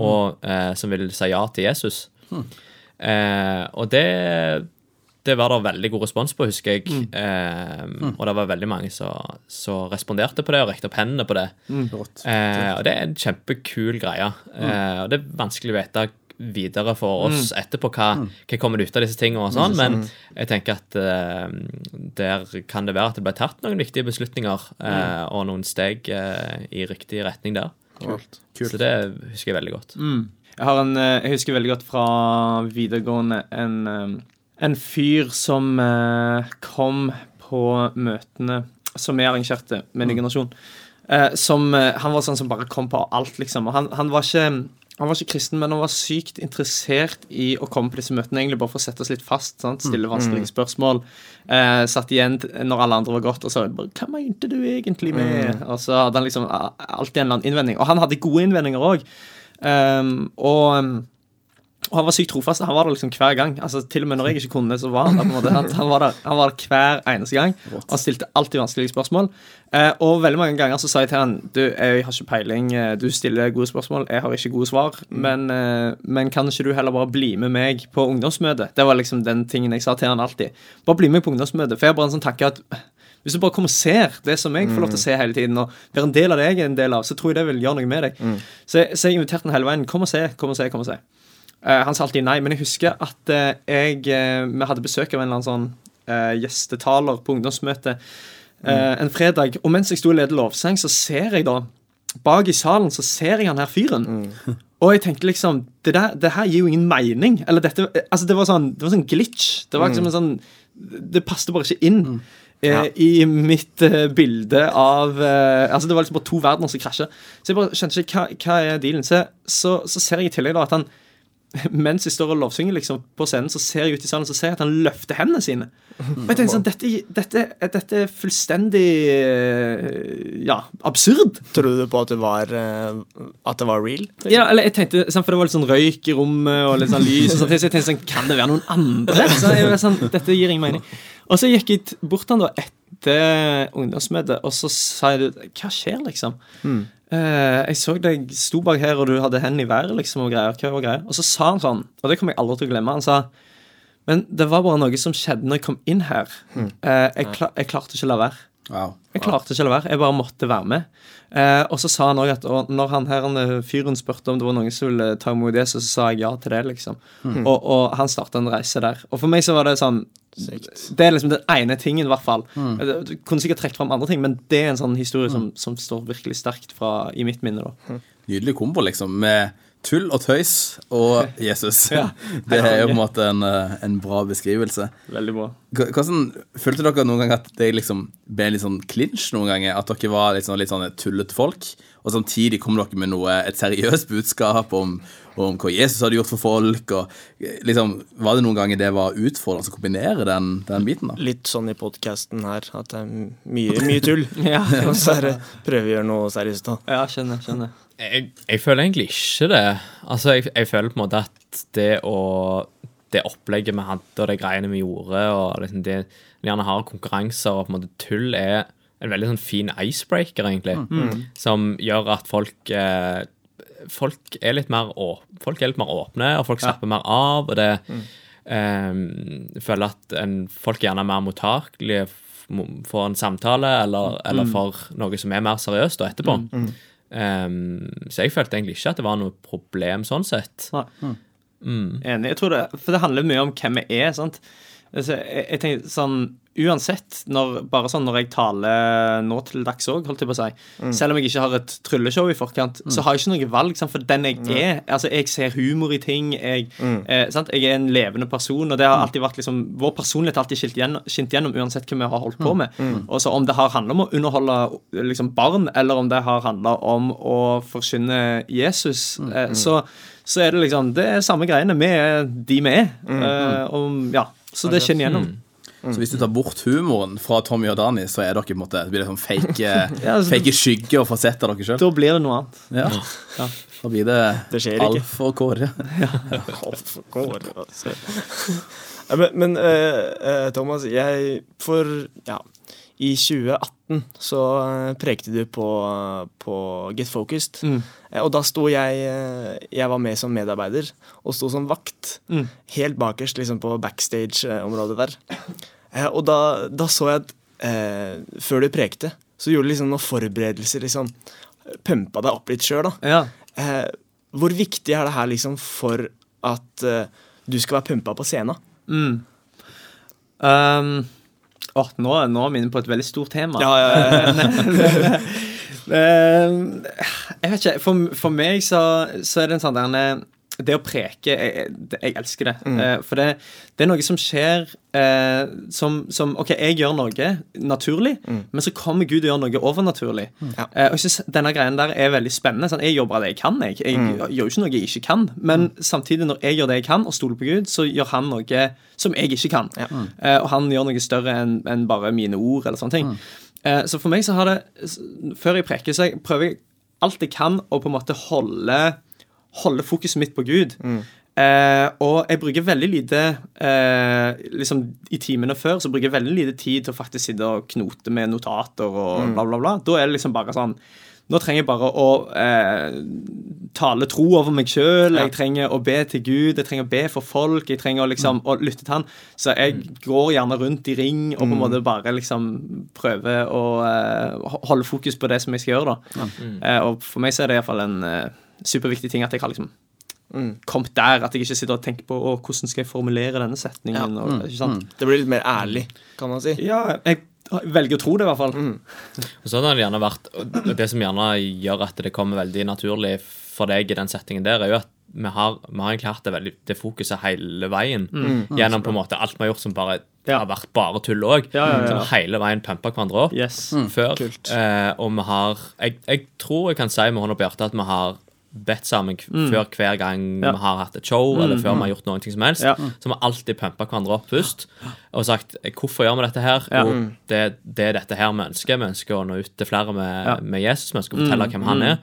og eh, som vil si ja til Jesus. Eh, og det, det var det veldig god respons på, husker jeg. Eh, Og det var veldig mange som responderte på det og rekte opp hendene på det. Rått. Eh, og det er en kjempekul greie. Eh, og det er vanskelig å vite videre for oss etterpå hva, hva kommer det ut av disse tingene og sånn, men jeg tenker at uh, der kan det være at det ble tatt noen viktige beslutninger uh, og noen steg uh, i riktig retning der. Kult. Så det husker jeg veldig godt. Jeg, har en, jeg husker veldig godt fra videregående en, en fyr som kom på møtene som vi arrangerte med Ny generasjon. Som, han var sånn som bare kom på alt, liksom. Og han, han, var ikke, han var ikke kristen, men han var sykt interessert i å komme på disse møtene, egentlig bare for å sette oss litt fast. Sant? Stille vanskelige spørsmål. Eh, satt igjen når alle andre var gått, og så bare, Hva mente du egentlig med Og så hadde han liksom alltid en eller annen innvending. Og han hadde gode innvendinger òg. um, og han var sykt trofast. Han var der liksom hver gang. Altså Til og med når jeg ikke kunne, så var han der. på en måte. Han, han, var, der, han var der hver eneste gang. Og han stilte alltid vanskelige spørsmål. Eh, og veldig mange ganger så sa jeg til han Du, jeg har ikke peiling. eh, Du stiller gode spørsmål. Jeg har ikke gode svar. Men, eh, men kan ikke du heller bare bli med meg på ungdomsmøtet? Det var liksom den tingen jeg sa til han alltid. Bare bli med på ungdomsmøtet. For jeg bare en sånn tanke at hvis du bare kommer og ser det som jeg får lov til å se hele tiden, og være en del av det jeg er en del av, så tror jeg det vil gjøre noe med deg. Så, jeg- så jeg inviterte han hele veien. Kom og se, kom og se, kom og se. Eh, han sa alltid nei, men jeg husker at eh, jeg eh, Vi hadde besøk av en eller annen sånn gjestetaler på ungdomsmøte eh, en fredag. Og mens jeg sto og ledet lovsang, så ser jeg da Bak i salen så ser jeg han her fyren. Og jeg tenkte liksom det, der, det her gir jo ingen mening. Eller dette Altså, det var sånn Det var sånn glitch. Det var liksom en sånn Det passet bare ikke inn. eh, I mitt eh, bilde av eh, Altså Det var liksom bare to verdener som krasjer. Så jeg bare skjønte ikke hva, hva er dealen. Så, så, så ser jeg i tillegg da at han mens jeg står og lovsynger liksom, på scenen, så ser jeg ut i salen så ser jeg at han løfter hendene sine. Og jeg tenker sånn, Dette, dette, dette er fullstendig eh, Ja, absurd. Tror du på at det var, eh, at det var real? Ja, eller jeg tenkte, For det var litt sånn røyk i rommet og litt sånn lys. og sånt, Så jeg tenkte sånn, Kan det være noen andre? Så jeg var sånn, Dette gir ingen mening. Og så gikk jeg bort til han da etter ungdomsmøtet, og så sa jeg Hva skjer, liksom? Eh, jeg så deg sto bak her, og du hadde hendene i været, liksom, og greier. Hva var greia? Og så sa han sånn, og det kommer jeg aldri til å glemme, han sa Men det var bare noe som skjedde når jeg kom inn her. Eh, jeg, kla jeg klarte ikke å la være. Wow. Jeg klarte ikke å la være. Jeg bare måtte være med. Eh, og så sa han òg at og når han her eh, fyren spurte om det var noen som ville ta imot det, så sa jeg ja til det, liksom. Og, og han starta en reise der. Og for meg så var det sånn Det er liksom den ene tingen, i hvert fall. jeg Du kunne sikkert trukket fram andre ting, men det er en sånn historie som, som står virkelig sterkt fra, i mitt minne, da. Nydelig kombo, liksom. Med tull og tøys og Jesus. Ja. Det er jo på en måte en, eh, en bra beskrivelse. Veldig bra. Hvordan, Følte dere noen gang at det liksom ble litt sånn clinch noen ganger? At dere var litt sånn, litt sånn tullete folk, og samtidig kom dere med noe, et seriøst budskap om, om hva Jesus hadde gjort for folk? og eh, liksom, Var det noen ganger det var utfordrende å kombinere den, den biten? da? Litt sånn i podkasten her, at det er mye, mye tull. Ja, Og så er det prøve å gjøre noe seriøst, da. ja skjønner. skjønner. Jeg, jeg føler egentlig ikke det. Altså, jeg, jeg føler på en måte at det å Det opplegget vi hadde, og de greiene vi gjorde, og liksom det vi gjerne har konkurranser og på en måte tull, er en veldig sånn fin icebreaker, egentlig. Som gjør at folk eh, Folk er litt mer å- Folk er litt mer åpne, og folk slapper mer av, og det eh, føler at en, folk er gjerne mer mottakelige for en samtale, eller, eller for noe som er mer seriøst, da, etterpå. Um, så jeg følte egentlig ikke at det var noe problem sånn sett. Enig. Jeg tror det, For det handler mye om hvem vi er. sant? Altså, jeg, jeg tenker sånn Uansett, når, bare sånn når jeg taler nå til dags òg, holdt jeg på å si Selv om jeg ikke har et trylleshow i forkant, så har jeg ikke noe valg. Sant? For den jeg er Altså, jeg ser humor i ting. Jeg, eh, sant? jeg er en levende person, og det har alltid vært liksom Vår personlighet har alltid skint gjennom uansett hva vi har holdt på med. Og så Om det har handla om å underholde liksom barn, eller om det har handla om å forkynne Jesus, eh, så så er det liksom Det er samme greiene. Vi er de vi er. Eh, og, ja, så det skinner gjennom. Så hvis du tar bort humoren fra Tommy og Dani, så er dere på en måte, blir det sånn fake, Ja, altså- fake skygge og fasetter dere sjøl? Da blir det noe annet. Ja. Ja. Da blir det, Det. Alf og Kåre. Altfor går, altså. Ja, Men, men eh, eh, Thomas, jeg For ja, i 2018 så eh, prekte du på, på Get Focused. Mm. Eh, Og da sto jeg eh, Jeg var med som medarbeider og sto som vakt. Mm. Helt bakerst liksom på backstage-området der. Og da, da så jeg at eh, før du prekte, så gjorde du liksom noen forberedelser. liksom Pumpa deg opp litt sjøl, da. Ja. Eh, hvor viktig er det her liksom for at eh, du skal være pumpa på scenen? Um, åh, nå, nå er vi inne på et veldig stort tema. Ja, ja, ja. Ehm, jeg vet ikke. For, for meg så, så er det en sånn der en- Det å preke Jeg, jeg, jeg elsker det. Eh, for det, det er noe som skjer eh, som, som OK, jeg gjør noe naturlig, men så kommer Gud og gjør noe overnaturlig. Ja. Eh, og jeg synes Denne greien der er veldig spennende. Sånn, jeg jobber av det jeg kan. Jeg, jeg gjør jo ikke noe jeg ikke kan. Men samtidig, når jeg gjør det jeg kan, og stoler på Gud, så gjør han noe som jeg ikke kan. Eh, og han gjør noe større enn en bare mine ord, eller sånne ting. Eh, så for meg så har det Før jeg preker, så jeg prøver jeg alt jeg kan å på en måte holde Holde fokuset mitt på Gud. Eh, og jeg bruker veldig lite eh, liksom I timene før så bruker jeg veldig lite tid til å faktisk sitte og knote med notater og bla, bla, bla. Da er det liksom bare sånn Nå trenger jeg bare å eh, tale tro over meg sjøl. Jeg trenger å be til Gud. Jeg trenger å be for folk. Jeg trenger å liksom å lytte til Han. Så jeg går gjerne rundt i ring og på en måte bare liksom prøver å eh, holde fokus på det som jeg skal gjøre. da eh, Og for meg så er det iallfall en eh, superviktig ting at jeg har liksom kommet der. At jeg ikke sitter og tenker på å, hvordan skal jeg formulere denne setningen. Og, ikke sant? Det blir litt mer ærlig, kan man si. Ja, jeg velger å tro det, i hvert fall. Og sånn har det gjerne vært og Det som gjerne gjør at det kommer veldig naturlig for deg i den settingen der, er jo at vi har, vi har egentlig hatt det, veldig, det fokuset hele veien. Gjennom på en måte alt vi har gjort som bare Ja. har vært bare tull òg. Ja, ja, ja. Har hele veien pumpa hverandre opp Yes. før. Eh, og vi har jeg, jeg tror jeg kan si med hånda på hjertet at vi har bedt sammen mm. før hver gang Ja. vi har hatt et show, eller før vi har gjort noe som helst. Ja. Så vi har alltid pumpa hverandre opp først og sagt hvorfor gjør vi dette her? Ja. Jo, det, det er dette her vi ønsker. Vi ønsker å nå ut til flere med, Ja. med Jesus. Vi ønsker å fortelle hvem han er.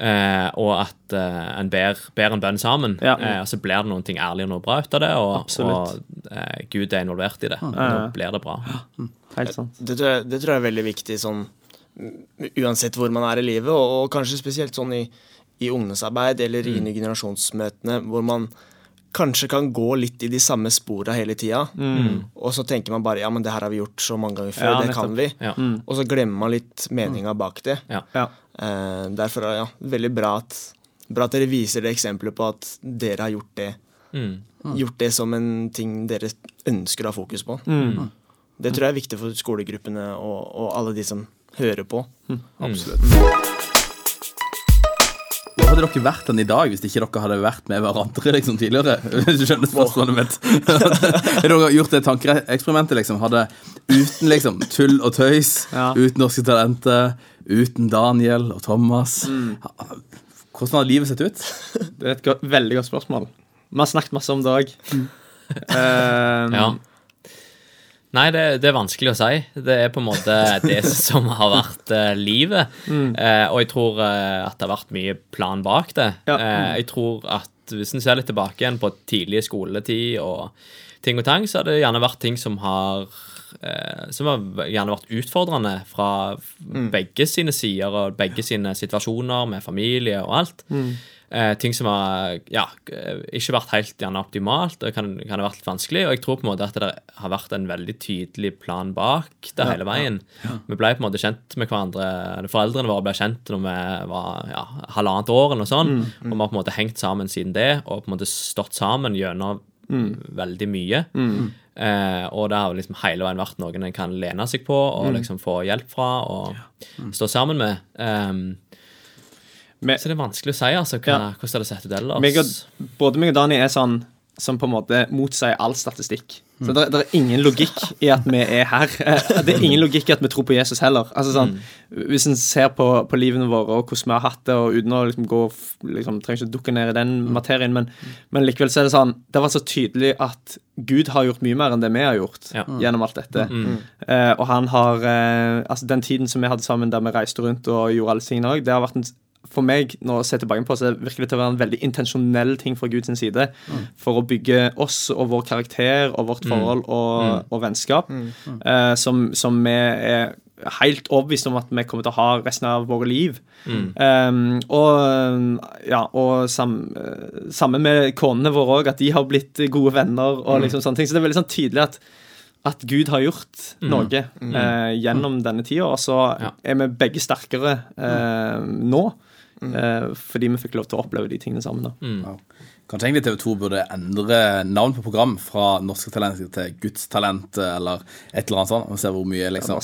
Eh, og at eh, en ber, ber en bønn sammen. Ja. Eh, og så blir det noe ting ærlig og noe bra ut av det, og, og eh, Gud er involvert i det. Ja, ja. blir det bra. Helt sant. Det tror, jeg, det tror jeg er veldig viktig sånn mm, uansett hvor man er i livet, og, og kanskje spesielt sånn i, i ungdomsarbeid eller Mm. i nye generasjonsmøtene, hvor man kanskje kan gå litt i de samme spora hele tida, og så tenker man bare ja, men det her har vi gjort så mange ganger før, Mm. Ja, det kan vi. Ja. Og så glemmer man litt meninga bak det. Ja. Ja. Eh, derfor er det ja, veldig bra at, bra at dere viser det eksempelet på at dere har gjort det. Mm. Gjort det som en ting dere ønsker å ha fokus på. Mm. Det tror jeg er viktig for skolegruppene og, og alle de som hører på. Hvor hadde dere vært den i dag hvis ikke dere hadde vært med hverandre liksom, tidligere? Hvis du skjønner spørsmålet mitt. Har dere gjort det tankeeksperimentet? Liksom? Hadde uten liksom, tull og tøys, Ja. uten Norske Talenter, uten Daniel og Thomas Mm. Hvordan hadde livet sett ut? Det er et godt, veldig godt spørsmål. Vi har snakket masse om det òg. Ja. Nei, det, det er vanskelig å si. Det er på en måte det som har vært uh, livet. Eh, og jeg tror uh, at det har vært mye plan bak det. Ja. Eh, jeg tror at hvis en ser litt tilbake igjen på tidlig skoletid og ting og tang, så har det gjerne vært ting som har som har gjerne vært utfordrende fra begge sine sider og begge sine situasjoner med familie og alt. Eh, ting som har ja, eh, ikke vært helt gjerne optimalt, og kan, kan ha vært litt vanskelig. Og jeg tror på en måte at det har vært en veldig tydelig plan bak det hele veien. Vi ble på en måte kjent med hverandre, Foreldrene våre ble kjent når vi var ja, halvannet år, eller noe sånt. Og vi har på en måte hengt sammen siden det, og på en måte stått sammen gjennom veldig mye. Eh, og det har liksom hele veien vært noen en kan lene seg på og liksom få hjelp fra og stå sammen med. Um, Vi- så det er vanskelig å si altså, hva, Ja. hvordan det setter det ellers. Både meg og Dani er sånn som på en måte motsier all statistikk. Så det, det er ingen logikk i at vi er her. Det er ingen logikk i at vi tror på Jesus heller. Altså sånn, Hvis en ser på, på livene våre og hvordan vi har hatt det, og uten å liksom gå liksom, Trenger ikke å dukke ned i den materien, men, men likevel så er det sånn Det var så tydelig at Gud har gjort mye mer enn det vi har gjort Ja. gjennom alt dette. Eh, og han har eh, Altså, den tiden som vi hadde sammen der vi reiste rundt og gjorde alle tingene òg, det har vært en for meg, når jeg ser tilbake på, så virker det til å være en veldig intensjonell ting fra Guds side. For å bygge oss og vår karakter og vårt forhold og, og vennskap. eh, som, som vi er helt overbevist om at vi kommer til å ha resten av våre liv. Um, og ja, og sam, eh, sammen med konene våre òg, at de har blitt gode venner. og liksom sånne ting, Så det er veldig sånn tydelig at at Gud har gjort noe eh, gjennom denne tida, og så Ja. er vi begge sterkere eh, nå Eh, fordi vi fikk lov til å oppleve de tingene sammen. da. Ja. Kanskje egentlig TV 2 burde endre navn på program fra Norske Talenter til Guds Talent eller et eller annet sånt. Og se hvor mye Det liksom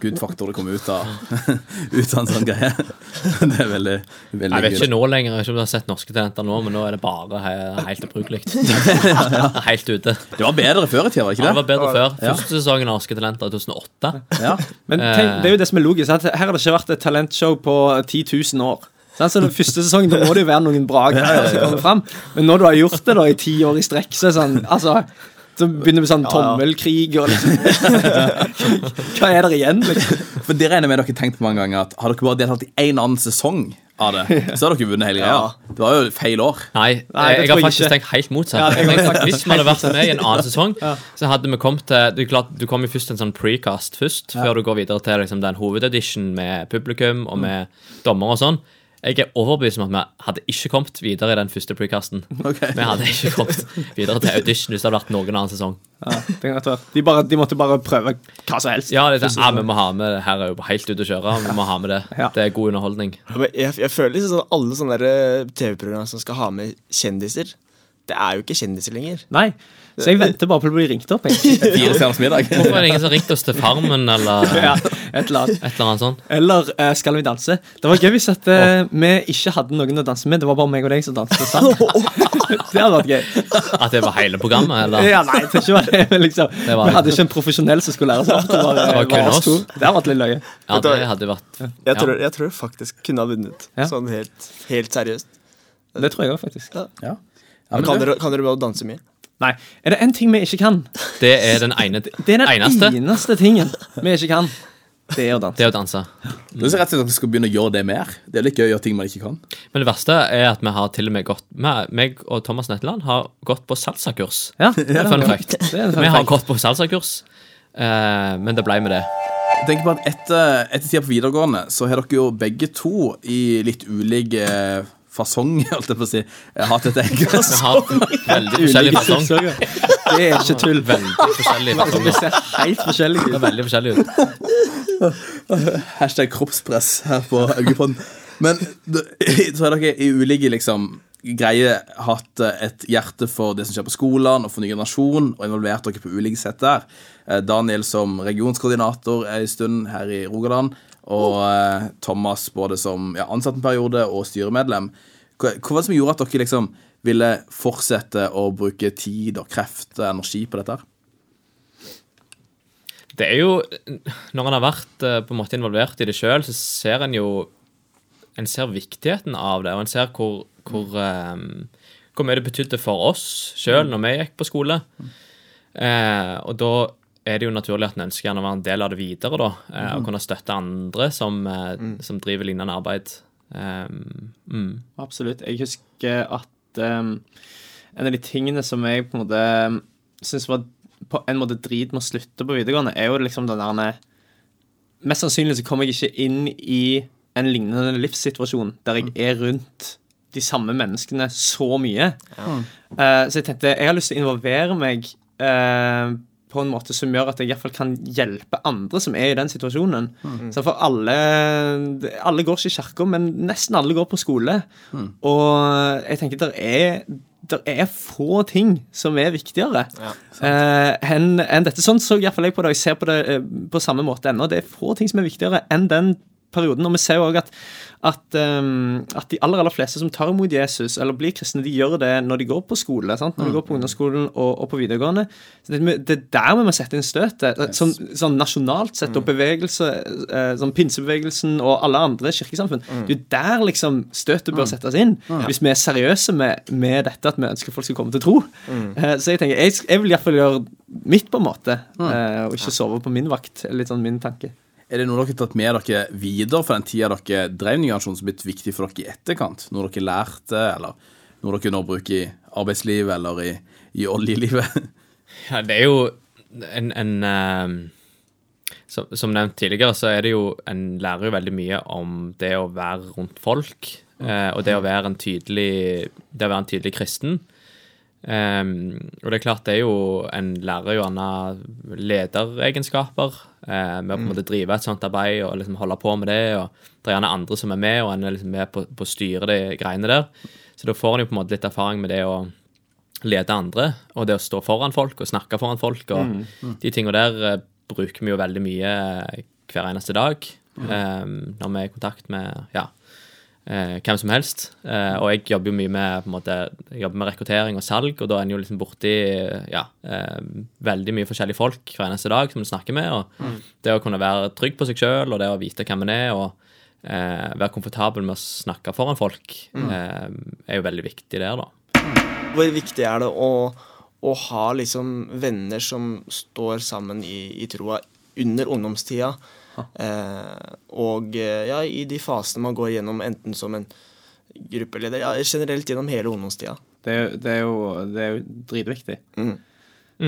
gudfaktor det kommer ut av, ut av en sånn greie. Det er veldig, veldig Jeg vet ikke nå lenger, jeg vet ikke om du har sett Norske Talenter nå, men nå er det bare he helt ubrukelig. Helt ute. Det var bedre før i tida, var det Ja, ikke det var bedre før. Første sesongen av Norske Talenter i 2008. Ja. Men Eh. tenk, det er jo det som er logisk. At her har det ikke vært et talentshow på 10 000 år. Så den første sesongen da må det jo være noen bra greier som kommer fram. Men når du har gjort det da i ti år i strekk, så er det sånn Altså, så begynner vi sånn tommelkrig og liksom Hva er det igjen, liksom? For det regner jeg med dere har tenkt på mange ganger at Har dere bare deltatt i én annen sesong av det, så har dere vunnet hele greia. Det var jo feil år. Nei, Nei, det jeg har faktisk ikke. tenkt helt motsatt. Ja, jeg Jeg- faktisk Hvis vi hadde vært med i en annen sesong, så hadde vi kommet til Du, er klart, du kom jo først til en sånn precast først, før du går videre til liksom, den hovededition med publikum og med dommer og sånn. Jeg er overbevist om at vi hadde ikke kommet videre i den første precasten. Okay. Vi hadde ikke kommet videre til audition hvis det hadde vært noen annen sesong. Ja, det kan være. de, bare, de måtte bare prøve hva som helst. Ja, det er sånn, ah, vi må ha med det Her er jo helt ute å kjøre. Vi må ha med det. Ja. Det er god underholdning. Jeg, jeg føler liksom sånn alle sånne eh, TV-program som skal ha med kjendiser, det er jo ikke kjendiser lenger. Nei. Så jeg venter bare på å bli ringt opp. Fire stjerners middag. Hvorfor er det ingen som har ringt oss til Farmen eller Ja, et eller annet. et eller annet sånt? Eller uh, Skal vi danse? Det var gøy hvis at, uh, vi ikke hadde noen å danse med. Det var bare meg og deg som danset sammen. det hadde vært gøy. At det var hele programmet? Eller? Ja, nei, det ikke var det, men liksom, Det var- Vi hadde ikke en profesjonell som skulle lære oss. Det var, Det var kun oss. to. Det hadde vært litt løye. Ja, det hadde vært Jeg tror, jeg tror faktisk kunne ha vunnet. Ja. Sånn helt, helt seriøst. Det tror jeg òg, faktisk. Ja. Ja, kan, dere, kan dere bare danse mye? Nei. Er det én ting vi ikke kan? Det er den ene Det er den eneste. eneste tingen vi ikke kan. Det er å danse. Det er å danse. det er så rett og slett at vi skal begynne å gjøre det mer. Det er litt gøy å gjøre ting man ikke kan. Men det verste er at vi har til og med gått meg- og Thomas Netteland har gått på salsakurs. Ja, Det er fun fact. Vi har gått på salsakurs, uh, men det ble med det. Jeg tenker på at Etter, etter tida på videregående så har dere jo begge to i litt ulike fasong, holdt jeg på å si, eh, hatt et eget veldig forskjellig fasong. Det er ikke tull. Veldig forskjellig Det ser helt forskjellig ut. veldig forskjellig ut. Hashtag kroppspress her på Augepodden. Men så har dere i ulike liksom greier hatt et hjerte for det som skjer på skolen, og for ny generasjon, og involvert dere på ulike sett der. Eh, Daniel som regionskoordinator en stund her i Rogaland, og eh, Thomas både som ja, ansatt en periode og styremedlem. Hva hva var det som gjorde at dere liksom ville fortsette å bruke tid og kreft og energi på dette? Det er jo Når en har vært eh, på en måte involvert i det sjøl, så ser en jo En ser viktigheten av det, og en ser hvor, hvor, hvor mye det betydde for oss sjøl når vi gikk på skole. Eh, og da er det jo naturlig at en ønsker gjerne å være en del av det videre, da. mm. og kunne støtte andre som, mm. som driver lignende arbeid. Um, mm. Absolutt. Jeg husker at um, en av de tingene som jeg på en måte syns var på en måte drit med å slutte på videregående, er jo liksom den der Mest sannsynlig så kommer jeg ikke inn i en lignende livssituasjon der jeg er rundt de samme menneskene så mye. Eh, så jeg tenkte jeg har lyst til å involvere meg eh, på en måte som gjør at jeg i hvert fall kan hjelpe andre som er i den situasjonen. Så for alle Alle går ikke i kirka, men nesten alle går på skole. Og jeg tenker der er det er få ting som er viktigere eh, enn en dette. Sånn så iallfall jeg på det, og jeg ser på det eh, på samme måte ennå. Det er få ting som er viktigere enn den perioden. Og vi ser også at, at, um, at de aller aller fleste som tar imot Jesus, eller blir kristne, de gjør det når de går på skole. Sant? Når de går på ungdomsskolen og, og på videregående. Så det, er der vi må sette inn støtet. Sånn, sånn nasjonalt sett, og bevegelse, eh, sånn pinsebevegelsen og alle andre kirkesamfunn. Det er jo der liksom støtet bør settes inn, hvis vi er seriøse med, med dette at vi ønsker folk skal komme til tro. Eh, så jeg tenker, jeg, jeg vil iallfall gjøre mitt, på en måte, eh, og ikke sove på min vakt. Litt sånn min tanke. Er det noe dere har tatt med dere videre fra den tida dere drev Ny generasjon, som har blitt viktig for dere i etterkant? Noe dere lærte, eller noe dere nå bruker i arbeidslivet eller i, i oljelivet? Ja, det er jo en, en uh, som, som nevnt tidligere, så er det jo En lærer jo veldig mye om det å være rundt folk. uh, og det å være en tydelig Det å være en tydelig kristen. Ehm, og det er klart, det er jo En lærer jo gjerne lederegenskaper uh, med å på en måte drive et sånt arbeid og liksom holde på med det. og Det er gjerne andre som er med, og en er liksom med på, på å styre de greiene der. Så da får en jo på en måte litt erfaring med det å lede andre, og det å stå foran folk og snakke foran folk. og De tingene der uh, bruker vi jo veldig mye eh, hver eneste dag um, når vi er i kontakt med ja, eh, hvem som helst. Eh, og jeg jobber jo mye med på en måte, jeg jobber med rekruttering og salg, og da er en jo liksom borti ja, eh, veldig mye forskjellige folk hver eneste dag som en snakker med. og Det å kunne være trygg på seg sjøl, og det å vite hvem en er, og eh, være komfortabel med å snakke foran folk, eh, er jo veldig viktig der, da. Hvor viktig er det å, å ha liksom venner som står sammen i, i troa under ungdomstida? Eh, og eh, ja, i de fasene man går gjennom, enten som en gruppeleder, ja, generelt gjennom hele ungdomstida. Det det er, jo, det er jo dritviktig. Mm.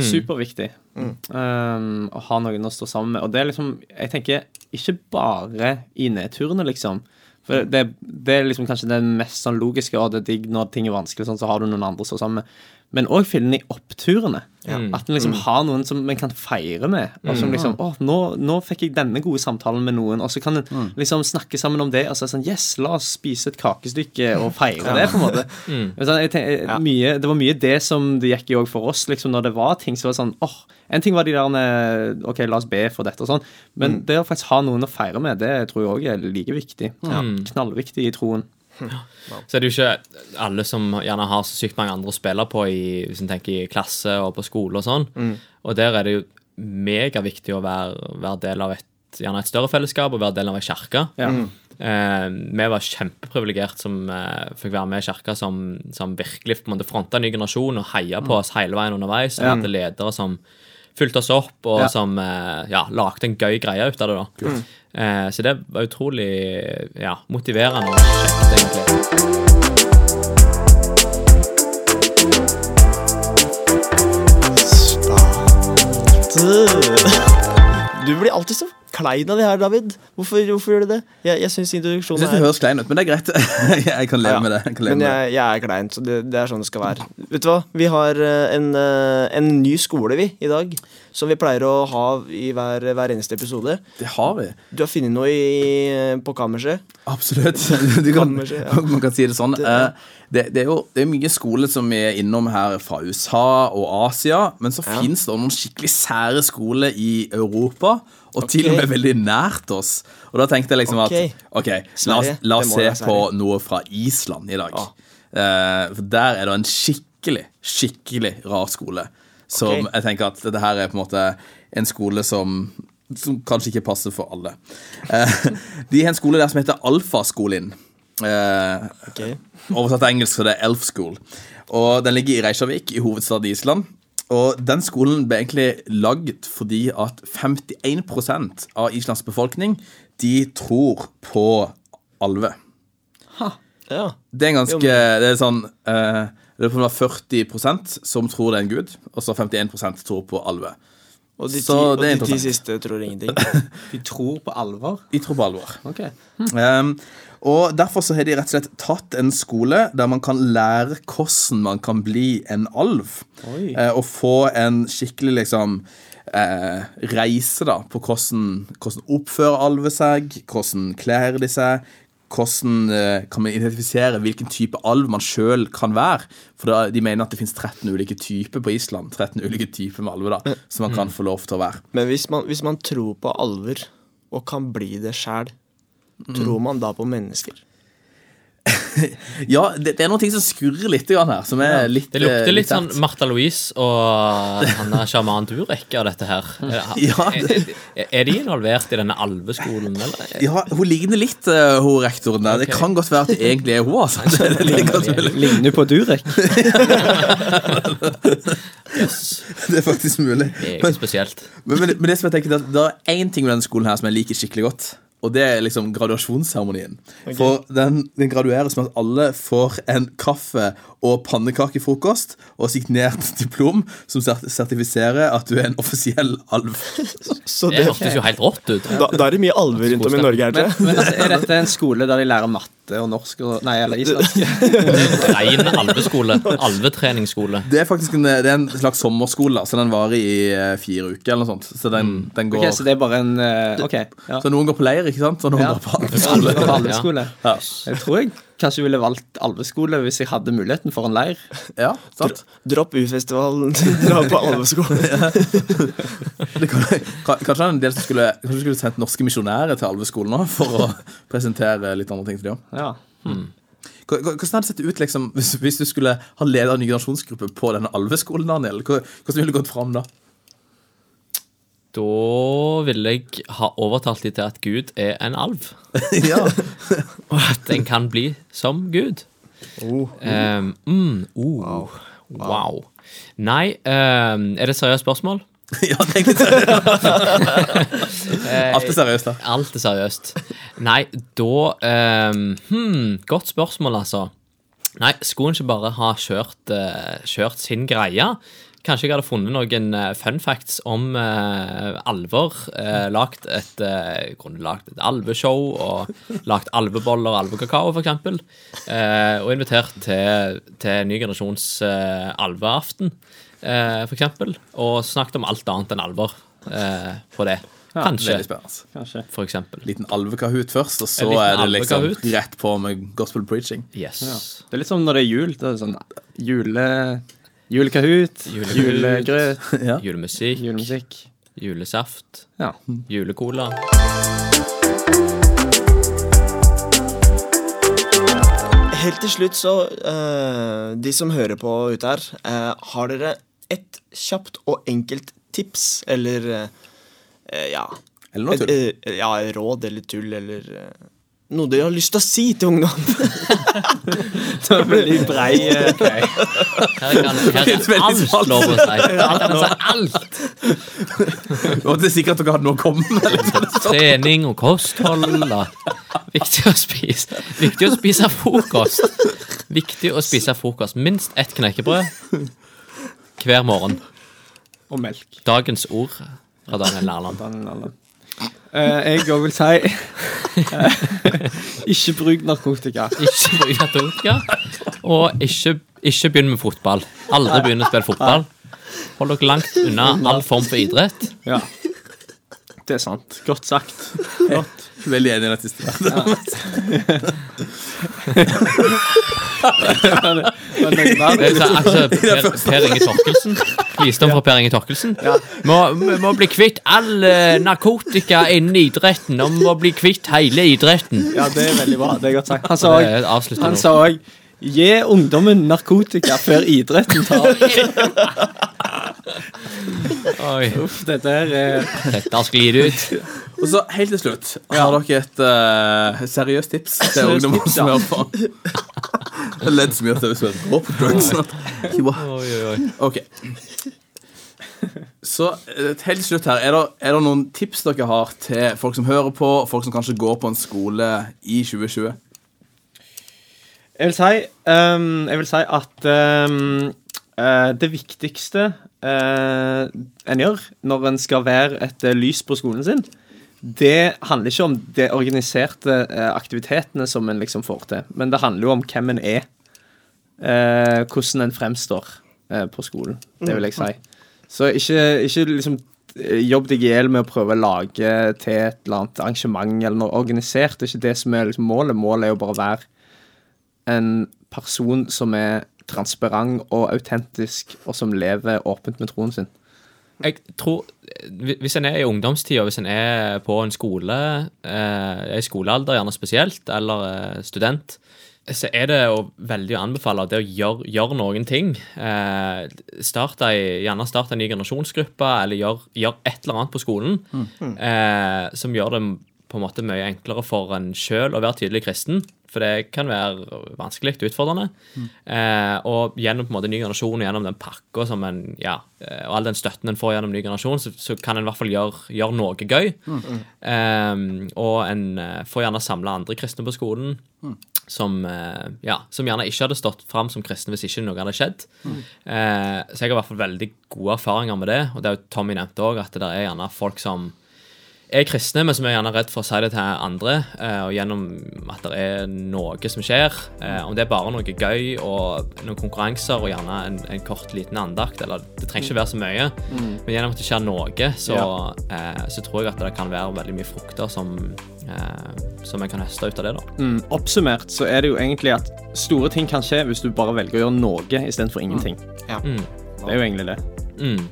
Superviktig um, å ha noen å stå sammen med. Og det er liksom Jeg tenker ikke bare i nedturene, liksom. For det, det er liksom kanskje det mest sånn logiske, og det er digg når ting er vanskelig, sånn, så har du noen andre å stå sammen med. Men òg den i oppturene. At en liksom har noen som en kan feire med. Og som liksom Å, nå, nå fikk jeg denne gode samtalen med noen. Og så kan en liksom snakke sammen om det. Og så er det sånn Yes, la oss spise et kakestykke og feire det, på en måte. Mm. sånn, jeg tenker, mye, det var mye det som det gikk i òg for oss, liksom, når det var ting som var sånn åh, En ting var de der OK, la oss be for dette og sånn. Men det å faktisk ha noen å feire med, det tror jeg òg er like viktig. Knallviktig i troen. Så er det jo ikke alle som gjerne har så sykt mange andre å spille på i, hvis en tenker i klasse og på skole og sånn. Og der er det jo megaviktig å være, være del av et, gjerne et større fellesskap og være del av ei kirke. Ja. Eh, vi var kjempeprivilegert som eh, fikk være med i kirka som, som virkelig på en måte fronta en ny generasjon og heia på oss hele veien underveis. Og Ja. hadde ledere som fulgte oss opp, og Ja. som eh, ja, lagde en gøy greie ut av det. da. Eh, så det var utrolig ja, motiverende og kjekt, egentlig. Du blir alltid så klein av det her, David. Hvorfor, hvorfor gjør du det? Jeg, jeg syns Jeg introduksjonen synes det er høres klein ut, men det er greit. jeg kan leve Ja, med det. Jeg leve Men jeg, jeg er klein, så det, det er sånn det skal være. Vet du hva? Vi har eh, en, eh, en ny skole, vi, i dag. Som vi pleier å ha i hver, hver eneste episode. Det har vi. Du har funnet noe i, på kammerset. Absolutt. Du kan, ja. Man kan si det sånn. Det- Eh, Det, det er jo det er mye skole som er innom her fra USA og Asia, men så Ja. finnes det noen skikkelig sære skoler i Europa, og til og med veldig nært oss. Og da tenkte jeg liksom okay. at Ok, la la oss se på noe fra Island i dag. Ah. Eh, for der er det en skikkelig, skikkelig rar skole. Som okay. jeg tenker at dette her er på en måte en skole som som kanskje ikke passer for alle. Eh, de har en skole der som heter Alfaskolen. Eh, okay. Oversatt til engelsk så det er Elf School. Og Den ligger i Reykjavik, i hovedstaden i Island. Og Den skolen ble egentlig lagd fordi at 51% av Islands befolkning De tror på alve. Ja. Det er en ganske Det er sånn eh, Det er på noe 40% som tror det er en gud, og så 51% tror på alve. Og de ti, og de ti siste tror ingenting. De tror på alvor. De tror på alvor. Ok. Um, og Derfor så har de rett og slett tatt en skole der man kan lære hvordan man kan bli en alv. Eh, og få en skikkelig liksom eh, reise da på hvordan, hvordan oppfører alver seg, hvordan kler de seg, hvordan eh, kan man identifisere hvilken type alv man sjøl kan være. For da, de mener at det finnes 13 ulike typer på Island. 13 ulike typer med alver da, som man kan få lov til å være. Men hvis man, hvis man tror på alver, og kan bli det sjæl, tror man da på mennesker? Ja, det, det er noen ting som skurrer litt her, som er litt Det lukter eh, litt sånn. Martha Louise og han der sjaman Durek av dette her. Ja, Er, er de involvert i denne alveskolen, eller? Ja, hun ligner litt, uh, hun rektoren der. Det kan godt være at det egentlig er hun. altså. Det, det, er. Ligner på Durek. Yes. det er faktisk mulig. Meget spesielt. Men, men, men det som jeg tenker, det, det er én ting med denne skolen her som jeg liker skikkelig godt. Og det er liksom graduasjonsseremonien. For den, den gradueres med at alle får en kaffe- og pannekakefrokost og signert diplom som sert- sertifiserer at du er en offisiell alv. Så Det det, hørtes jo helt rått ut. da, da er det mye alver rundt om i Norge her, Men, men altså, er dette en skole der de lærer matte og norsk og Nei, eller islandsk. Rein alveskole. Alvetreningsskole. Det er faktisk en, det er en slags sommerskole, så den varer i eh, fire uker eller noe sånt. Så den, den går Ok, Så det er bare en eh, OK. Ja. Så noen går på leir, ikke sant? Så noen Ja. går på alveskole. Alve- alveskole. Ja. Jeg tror jeg kanskje ville valgt alveskole hvis jeg hadde muligheten for en leir. Ja, sant? Dropp U-festivalen, dra på alveskole. ja. kan, kan- kanskje en del som skulle Kanskje skulle sendt norske misjonærer til alveskolen nå for å presentere litt andre ting til dem. Ja. Hva- Hvordan hadde det sett ut liksom, hvis, hvis du skulle ha leder en ny generasjonsgruppe på denne alveskolen, Daniel? Hvordan ville du gått fram da? Da ville jeg ha overtalt dem til at Gud er en alv. ja. Og at den kan bli som Gud. Um, mm, oh, wow. Nei, um, er det et seriøst spørsmål? ja, det er egentlig seriøst. Alt er seriøst, da. Alt er seriøst. Nei, da um, hmm, Godt spørsmål, altså. Nei, skulle en ikke bare ha kjørt, uh, kjørt sin greie? Kanskje jeg hadde funnet noen eh, fun facts om uh, alver. Uh, lagt et, uh, kunne lagt et alveshow og lagt alveboller og alvekakao, for eksempel. Eh, og invitert til, til ny generasjons uh, alveaften, eh, for eksempel. Og snakket om alt annet enn alver eh, på det. Kanskje, Veldig spennende. Kanskje. for eksempel. Liten alvekahoot først, og så er det liksom rett på med gospel preaching. Yes. Det er litt som når det er jul. Det er sånn jule... Julekahoot, julegrøt, Ja. Julemusikk, julemusikk. julesaft, Ja. julecola. Helt til slutt, så uh, De som hører på ute her, uh, har dere et kjapt og enkelt tips, eller uh, Ja. Eller noe et, tull. ja, råd eller tull, eller noe de har lyst til å si til ungdom. Det er veldig brei okay. Her kan, her kan alt lov å si. Alt kan si alt. Og det er sikkert dere hadde noe å komme med. Trening og kosthold. Viktig å spise Viktig å spise frokost. Viktig å spise frokost. Minst ett knekkebrød hver morgen. og melk. Dagens ord fra Daniel. Daniel Allen. Eh, jeg òg vil si eh, Ikke bruk narkotika. Ikke bruk narkotika. Og ikke, ikke begynn med fotball. Aldri begynn å spille fotball. Hold dere langt unna all form for idrett. Ja. Det er sant. Godt sagt. Godt. Veldig enig i det siste. Men det er Det er så- altså, per, per Inge Torkelsen. Visdom fra Per Inge Torkelsen. Må, vi må bli kvitt all eh, narkotika innen idretten, og vi må bli kvitt hele idretten. Ja, det er veldig bra. Det er godt sagt. Han sa òg Han sa òg Gi ungdommen narkotika før idretten tar Oi, Uff, dette er dette sklir ut. Og så helt til slutt, har dere et uh, seriøst tips til ungdommer tips, som hører på? Jeg ledd så mye at jeg vil gå på drugs. Ok. Så eh, helt til slutt her, er det, er det noen tips dere har til folk som hører på, folk som kanskje går på en skole i 2020? Jeg vil si, um, jeg vil si at um, uh, det viktigste eh, en gjør når en skal være et eh, lys på skolen sin, det handler ikke om de organiserte eh, aktivitetene som en liksom får til, men det handler jo om hvem en er. Eh, hvordan en fremstår eh, på skolen. Det vil jeg si. Så ikke, ikke liksom eh, jobb deg i hjel med å prøve å lage til et eller annet arrangement eller noe organisert. Det er ikke det som er liksom målet. Målet er jo bare å være en person som er transparent og autentisk, og som lever åpent med troen sin. Jeg tror, Hvis en er i ungdomstida, hvis en er på en skole, eh, i skolealder gjerne spesielt, eller eh, student, så er det jo veldig å anbefale det å gjøre, gjøre noen ting. Eh, start ei, gjerne starte en ny generasjonsgruppe, eller gjør, gjør et eller annet på skolen eh, som gjør det på en måte mye enklere for en sjøl å være tydelig kristen. For det kan være vanskelig og utfordrende. Eh, og gjennom på en måte ny generasjon og gjennom den pakka som en, ja, eh, og all den støtten en får gjennom ny generasjon, så, så kan en i hvert fall gjøre, gjøre noe gøy. Eh, og en eh, får gjerne samle andre kristne på skolen. Som, eh, ja, som gjerne ikke hadde stått fram som kristne hvis ikke noe hadde skjedd. Eh, så jeg har i hvert fall veldig gode erfaringer med det. Og det er jo Tommy nevnte òg, at det der er gjerne folk som er kristne, men som er gjerne redd for å si det til andre. eh, og gjennom at det er noe som skjer. eh, om det er bare noe gøy og noen konkurranser og gjerne en, en kort, liten andakt. eller Det trenger ikke være så mye. Men gjennom at det skjer noe, så, eh, så tror jeg at det kan være veldig mye frukter som, eh, som en kan høste ut av det. da. Mm, oppsummert så er det jo egentlig at store ting kan skje hvis du bare velger å gjøre noe istedenfor ingenting. Ja. Mm. Det er jo egentlig det. Mm.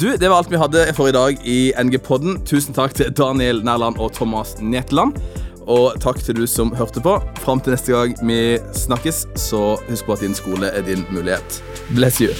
Du, Det var alt vi hadde for i dag i NG-podden. Tusen takk til Daniel Nærland og Thomas Netland. Og takk til du som hørte på. Fram til neste gang vi snakkes, så husk på at din skole er din mulighet. Bless you.